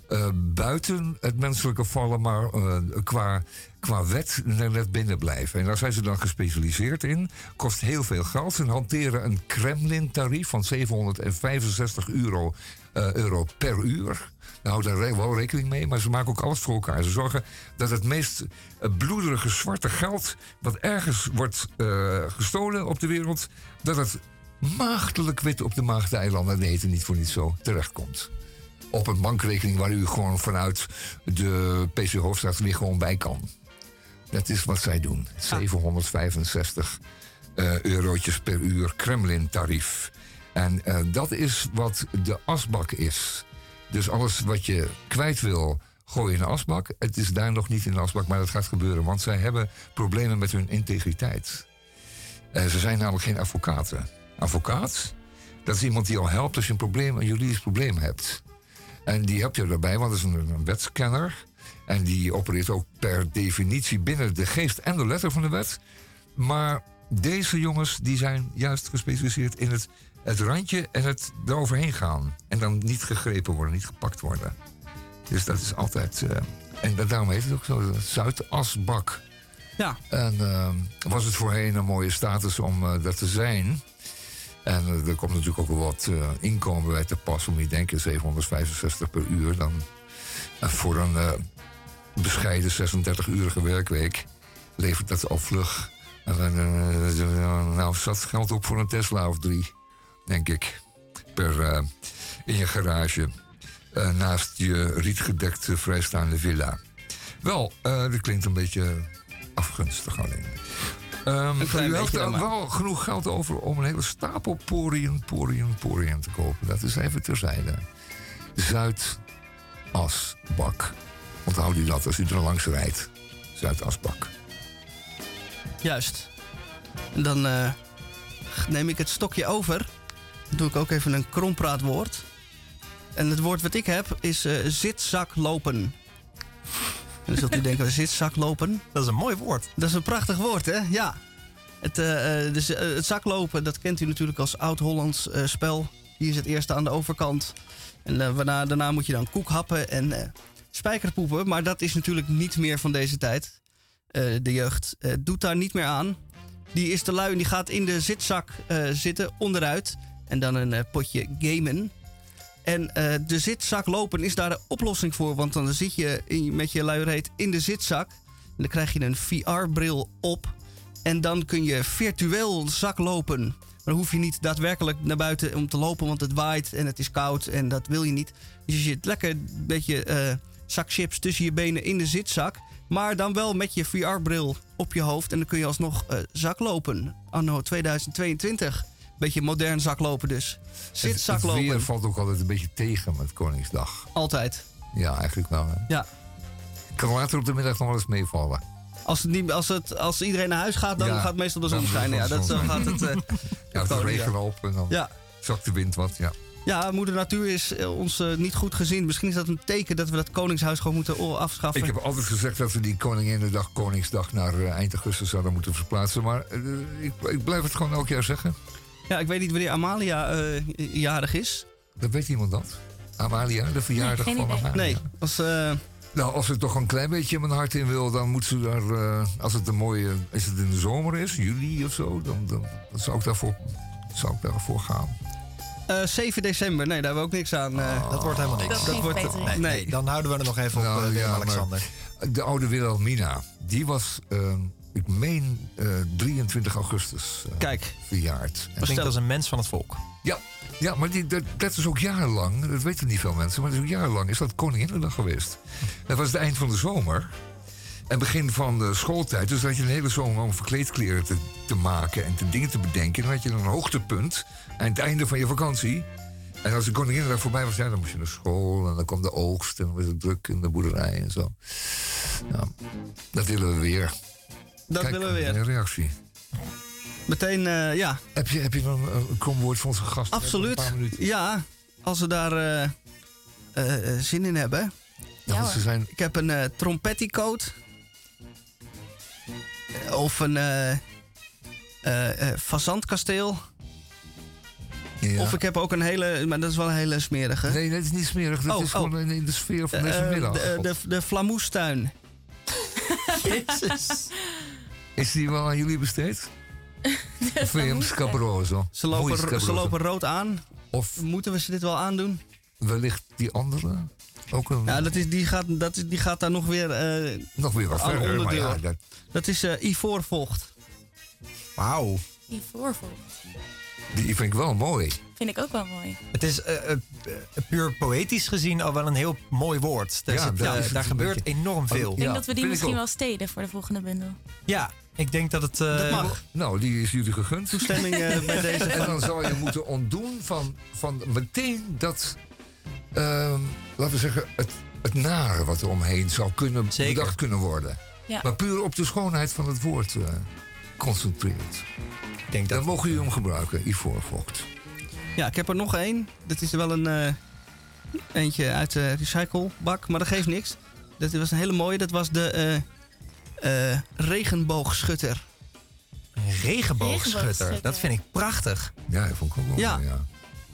eh, buiten het menselijke vallen, maar eh, qua, qua wet net binnen blijven. En daar zijn ze dan gespecialiseerd in. Kost heel veel geld. Ze hanteren een Kremlin-tarief van 765 euro, eh, euro per uur. Daar houden wel rekening mee, maar ze maken ook alles voor elkaar. Ze zorgen dat het meest eh, bloederige zwarte geld... wat ergens wordt eh, gestolen op de wereld... dat het maagdelijk wit op de Maagdeilanden... nee, het niet voor niet zo, terechtkomt op een bankrekening waar u gewoon vanuit de PC Hoofdstraat weer gewoon bij kan. Dat is wat zij doen. 765 eh, eurotjes per uur Kremlin-tarief. En eh, dat is wat de asbak is. Dus alles wat je kwijt wil, gooi in de asbak. Het is daar nog niet in de asbak, maar dat gaat gebeuren. Want zij hebben problemen met hun integriteit. Eh, ze zijn namelijk geen advocaten. Advocaat, dat is iemand die al helpt als je een probleem, een juridisch probleem hebt. En die heb je erbij, want dat is een, een wetscanner. En die opereert ook per definitie binnen de geest en de letter van de wet. Maar deze jongens die zijn juist gespecialiseerd in het, het randje en het eroverheen gaan. En dan niet gegrepen worden, niet gepakt worden. Dus dat is altijd. eh, en da- daarom heet het ook zo, de Zuidasbak. Ja. En eh, was het voorheen een mooie status om eh, dat te zijn. En eh, er komt natuurlijk ook wel wat eh, inkomen bij te pas. Om je denken 765 per uur. Dan eh, voor een eh, bescheiden 36-urige werkweek levert dat al vlug. Eh, eh, nou, zat geld op voor een Tesla of drie, denk ik. Per, eh, in je garage. Naast je rietgedekte vrijstaande villa. Wel, eh dat klinkt een beetje afgunstig alleen. Een klein u heeft dan er wel genoeg geld over om een hele stapel poriën, poriën, poriën te kopen. Dat is even terzijde. Zuidasbak. Onthoud u dat als u er langs rijdt. Zuidasbak. Juist. En dan eh, neem ik het stokje over. Dan doe ik ook even een krompraatwoord. En het woord wat ik heb is eh, zitzaklopen. En dan zult u denken, zitzaklopen? Dat is een mooi woord. Dat is een prachtig woord, hè? Ja. Het, eh, dus, het zaklopen, dat kent u natuurlijk als oud-Hollands eh, spel. Hier is het eerste aan de overkant. En waarna, daarna moet je dan koek happen en eh spijkerpoepen. Maar dat is natuurlijk niet meer van deze tijd. Eh, de jeugd eh, doet daar niet meer aan. Die is te lui en die gaat in de zitzak eh, zitten, onderuit. En dan een potje gamen. En de zitzak lopen is daar de oplossing voor. Want dan zit je met je luireet in de zitzak. En dan krijg je een VR-bril op. En dan kun je virtueel zaklopen. dan hoef je niet daadwerkelijk naar buiten om te lopen, want het waait en het is koud en dat wil je niet. Dus je zit lekker een beetje zak chips tussen je benen in de zitzak. Maar dan wel met je VR-bril op je hoofd. En dan kun je alsnog eh zaklopen. Anno 2022. Beetje modern zaklopen dus. Het, het Zitzaklopen. weer valt ook altijd een beetje tegen met Koningsdag. Altijd. Ja, eigenlijk wel. Hè. Ja. Kan later op de middag nog wel eens meevallen. Als, het niet, als, het, als iedereen naar huis gaat, dan Ja, gaat meestal de zon schijnen. Ja, dat, zo gaat het. eh, Ja, het regent ja. op en dan Ja. zakt de wind wat. Ja. Ja, moeder natuur is eh, ons eh, niet goed gezien. Misschien is dat een teken dat we dat koningshuis gewoon moeten afschaffen. Ik heb altijd gezegd dat we die Koninginnedag, Koningsdag naar eh, eind augustus zouden moeten verplaatsen. Maar ik, ik blijf het gewoon elk jaar zeggen. Ja, ik weet niet wanneer Amalia eh, jarig is. Dat weet iemand dat? Amalia, de verjaardag geen van idee. Amalia. Nee, als, eh, Nou, als ze toch een klein beetje mijn hart in wil, dan moet ze daar, eh, als het een mooie, als het in de zomer is, juli of zo, dan, dan, dan zou, ik daarvoor, zou ik daarvoor gaan. Eh, 7 december, nee, daar hebben we ook niks aan. eh. Dat wordt helemaal niks. Dat wordt, nee, nee, dan houden we er nog even op, Nou, ja, maar Alexander. De oude Wilhelmina, die was, eh, ik meen, eh, 23 augustus Kijk. verjaard. Ik denk dat is een mens van het volk. Ja, ja maar die, dat, dat is ook jarenlang, dat weten niet veel mensen, maar dat is ook jarenlang is dat Koninginnedag geweest. Dat was het eind van de zomer. En begin van de schooltijd. Dus had je een hele zomer om verkleedkleren te, te maken en te dingen te bedenken. En dan had je een hoogtepunt aan het einde van je vakantie. En als de Koninginnedag voorbij was, ja, dan moest je naar school. En dan kwam de oogst en dan was het druk in de boerderij en zo. Ja, dat willen we weer. Dat Kijk, willen we weer. Een reactie. Meteen, eh, ja. Heb je, heb je nog een, een komwoord voor onze gast? Absoluut. Een paar minuten. Ja, als we daar eh, eh, zin in hebben. Ja, ze zijn... Ik heb een trompetticoat. Of een eh eh, eh, fazantkasteel. Ja. Of ik heb ook een hele, maar dat is wel een hele smerige. Nee, dat is niet smerig. Dat Oh, is gewoon oh. in- in de sfeer van deze middag. De, de, de Flamoestuin. Is die wel aan jullie besteed? Of vind je hem scabroso? Ze lopen, ze lopen rood aan. Of Moeten we ze dit wel aandoen? wellicht die andere? Ook een, Ja, dat is, die, gaat, dat is, die gaat daar nog weer. eh, nog weer wat verder. Maar onderdeel. ja, dat, Dat is eh ivoorvocht. Wauw. Die voorvocht. die vind ik wel mooi. Vind ik ook wel mooi. Het is eh, puur poëtisch gezien al wel een heel mooi woord. Daar, Ja, zit, daar gebeurt beetje. enorm veel. Ik denk Ja, dat we die misschien wel steden voor de volgende bundel. Ja, ik denk dat het... eh, Dat mag. Nou, die is jullie gegund. Toestemming bij deze. En dan zou je moeten ontdoen van, van meteen dat, laten we zeggen, het, het nare wat er omheen zou kunnen Zeker. bedacht kunnen worden. Ja. Maar puur op de schoonheid van het woord eh concentreert. Ik denk Dan dat... mogen jullie hem gebruiken, ivoorvocht. Ja, ik heb er nog één. Dat is wel een eh, eentje uit de recyclebak, maar dat geeft niks. Dat was een hele mooie. Dat was de eh, eh, regenboogschutter. Een regenboogschutter. Regenboogschutter. Dat vind ik prachtig. Ja, dat vond ik ook wel Ja. mooi, ja.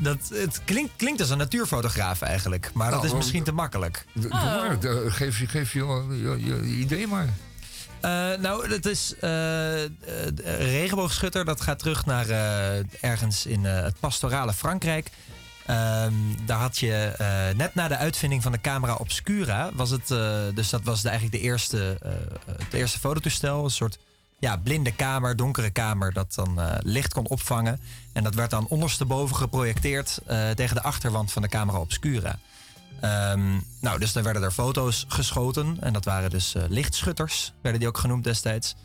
Dat, het klinkt, klinkt als een natuurfotograaf eigenlijk. Maar dat Nou, is misschien te makkelijk. Doe maar, geef je, geef je, je, je idee maar. Eh, nou, het is de regenboogschutter. Dat gaat terug naar eh, ergens in eh, het pastorale Frankrijk. Ehm, daar had je eh, net na de uitvinding van de camera obscura was het, dus dat was de, eigenlijk de eerste, eh, het eerste fototoestel, een soort ja, blinde kamer, donkere kamer dat dan eh, licht kon opvangen en dat werd dan ondersteboven geprojecteerd eh, tegen de achterwand van de camera obscura. Ehm, nou, dus dan werden er foto's geschoten. En dat waren dus eh, lichtschutters, werden die ook genoemd destijds.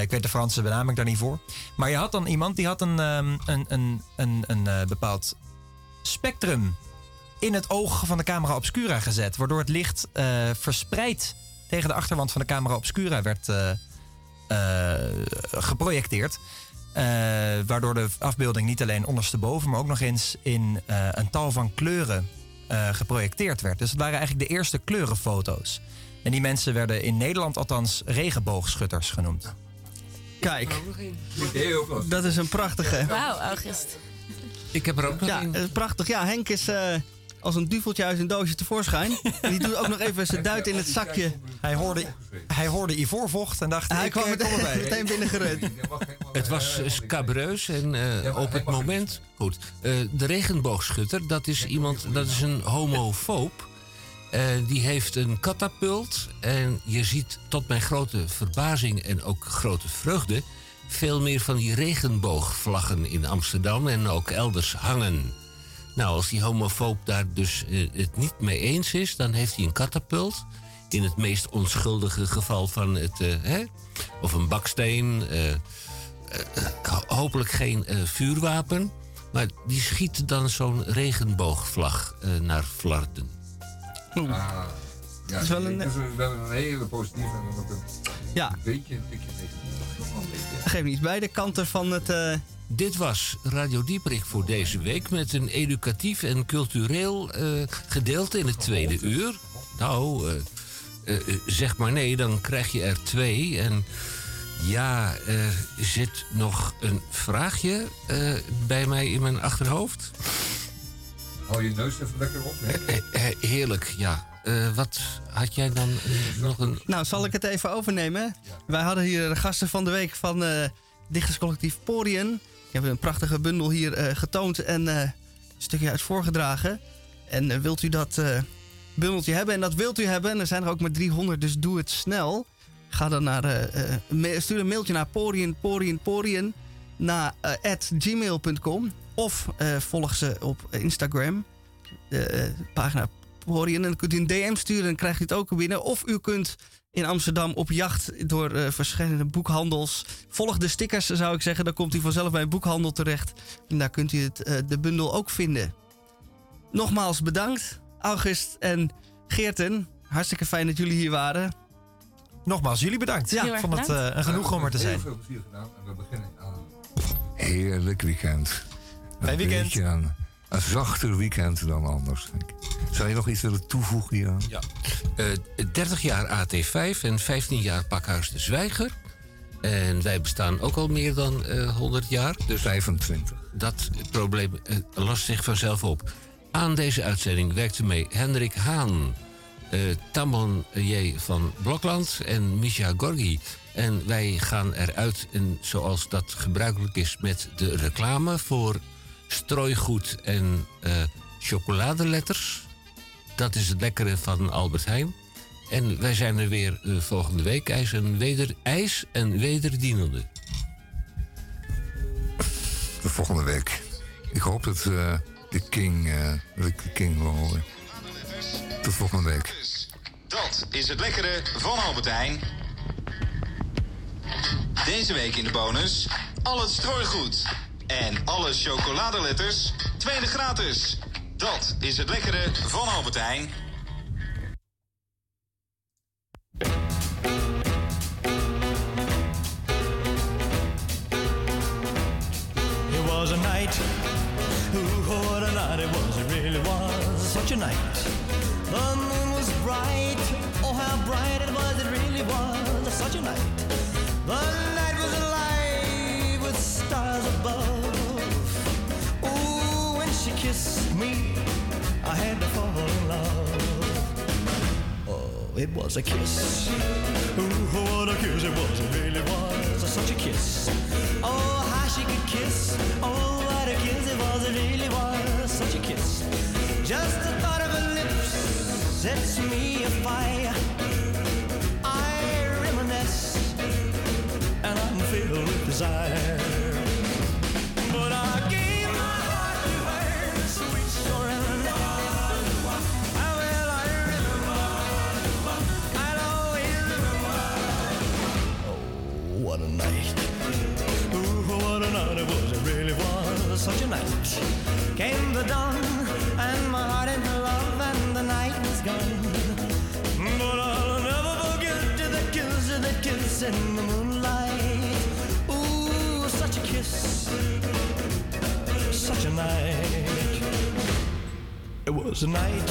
Ik weet de Franse benaming daar niet voor. Maar je had dan iemand die had een, ehm, een, een, een, een bepaald spectrum in het oog van de camera obscura gezet. Waardoor het licht verspreid tegen de achterwand van de camera obscura werd geprojecteerd. Eh, waardoor de afbeelding niet alleen ondersteboven, maar ook nog eens in eh, een tal van kleuren eh, geprojecteerd werd. Dus het waren eigenlijk de eerste kleurenfoto's. En die mensen werden in Nederland althans regenboogschutters genoemd. Kijk, dat is een prachtige. Wauw, August. Ik heb er ook nog Ja, een. eh, prachtig. Ja, Henk is eh, als een duveltje uit een doosje tevoorschijn. En die doet ook nog even zijn duit in het zakje. Hij hoorde, hij hoorde ivoorvocht en dacht, Hij ik kwam eh, meteen, meteen binnengerund. Het was scabreus en eh, op het moment... Goed, eh, de regenboogschutter, dat is iemand... Dat is een homofoob. Eh, die heeft een katapult. En je ziet tot mijn grote verbazing en ook grote vreugde... veel meer van die regenboogvlaggen in Amsterdam en ook elders hangen. Nou, als die homofoob daar dus eh, het niet mee eens is, dan heeft hij een katapult. In het meest onschuldige geval van het, eh, hè? of een baksteen. eh, ho- hopelijk geen eh, vuurwapen. Maar die schiet dan zo'n regenboogvlag eh, naar Flarden. Ah, ja, Dat is wel een- dat is een, wel een hele positieve en ook een Ja. beetje een tikje negatief. Geef niet beide kanten van het. eh, Dit was Radio Dieperik voor deze week met een educatief en cultureel eh, gedeelte in het tweede uur. Nou, eh, eh, zeg maar nee, dan krijg je er twee. En ja, er zit nog een vraagje eh, bij mij in mijn achterhoofd. Hou je neus even lekker op. Hè? Heerlijk, ja. Eh, wat had jij dan nog een... Nou, zal ik het even overnemen? Wij hadden hier de gasten van de week van eh dichterscollectief Poriën. Ik heb een prachtige bundel hier eh, getoond en eh, een stukje uit voorgedragen. En eh, wilt u dat bundeltje hebben? En dat wilt u hebben. En er zijn er ook maar 300, dus doe het snel. Ga dan naar, stuur een mailtje naar porien, porien, porien naar gmail.com. Of volg ze op Instagram. De pagina En dan kunt u een DM sturen en krijgt u het ook binnen. Of u kunt in Amsterdam op jacht door eh, verschillende boekhandels. Volg de stickers, zou ik zeggen. Dan komt u vanzelf bij een boekhandel terecht. En daar kunt u het, eh, de bundel ook vinden. Nogmaals bedankt, August en Geerten. Hartstikke fijn dat jullie hier waren. Nogmaals, jullie bedankt. Ja, ik vond het eh, een genoegen om er te Heel zijn. veel plezier gedaan en we beginnen aan een heerlijk weekend. Fijn weekend. Een, zachter weekend dan anders. denk ik. Zou je nog iets willen toevoegen hier aan? Ja. Eh, 30 jaar AT5 en 15 jaar Pakhuis de Zwijger. En wij bestaan ook al meer dan eh 100 jaar. Dus 25. Dat probleem eh, lost zich vanzelf op. Aan deze uitzending werkte mee Hendrik Haan, eh Tamon J. van Blokland en Misha Gorgi. En wij gaan eruit, en zoals dat gebruikelijk is, met de reclame voor strooigoed en eh, chocoladeletters. Dat is het lekkere van Albert Heijn. En wij zijn er weer eh, volgende week. IJs en, weder, ijs en wederdienende. De volgende week. Ik hoop dat eh, de King, eh, dat ik de King wil horen. Tot volgende week. Dat is het lekkere van Albert Heijn. Deze week in de bonus al het strooigoed en alle chocoladeletters tweede gratis. Dat is het lekkere van Albert Heijn. It was a night, ooh, what a night it was, it really was such a night. The moon was bright, oh how bright it was, it really was such a night. The night was alive with stars above. It was a kiss. Ooh, what a kiss it was, it really was such a kiss. Oh, how she could kiss. Oh, what a kiss it was, it really was such a kiss. Just the thought of her lips sets me afire. I reminisce, and I'm filled with desire. Such a night. Came the dawn, and my heart into love, and the night was gone. But I'll never forget the kiss, the kiss in the moonlight. Ooh, such a kiss, such a night. It was a night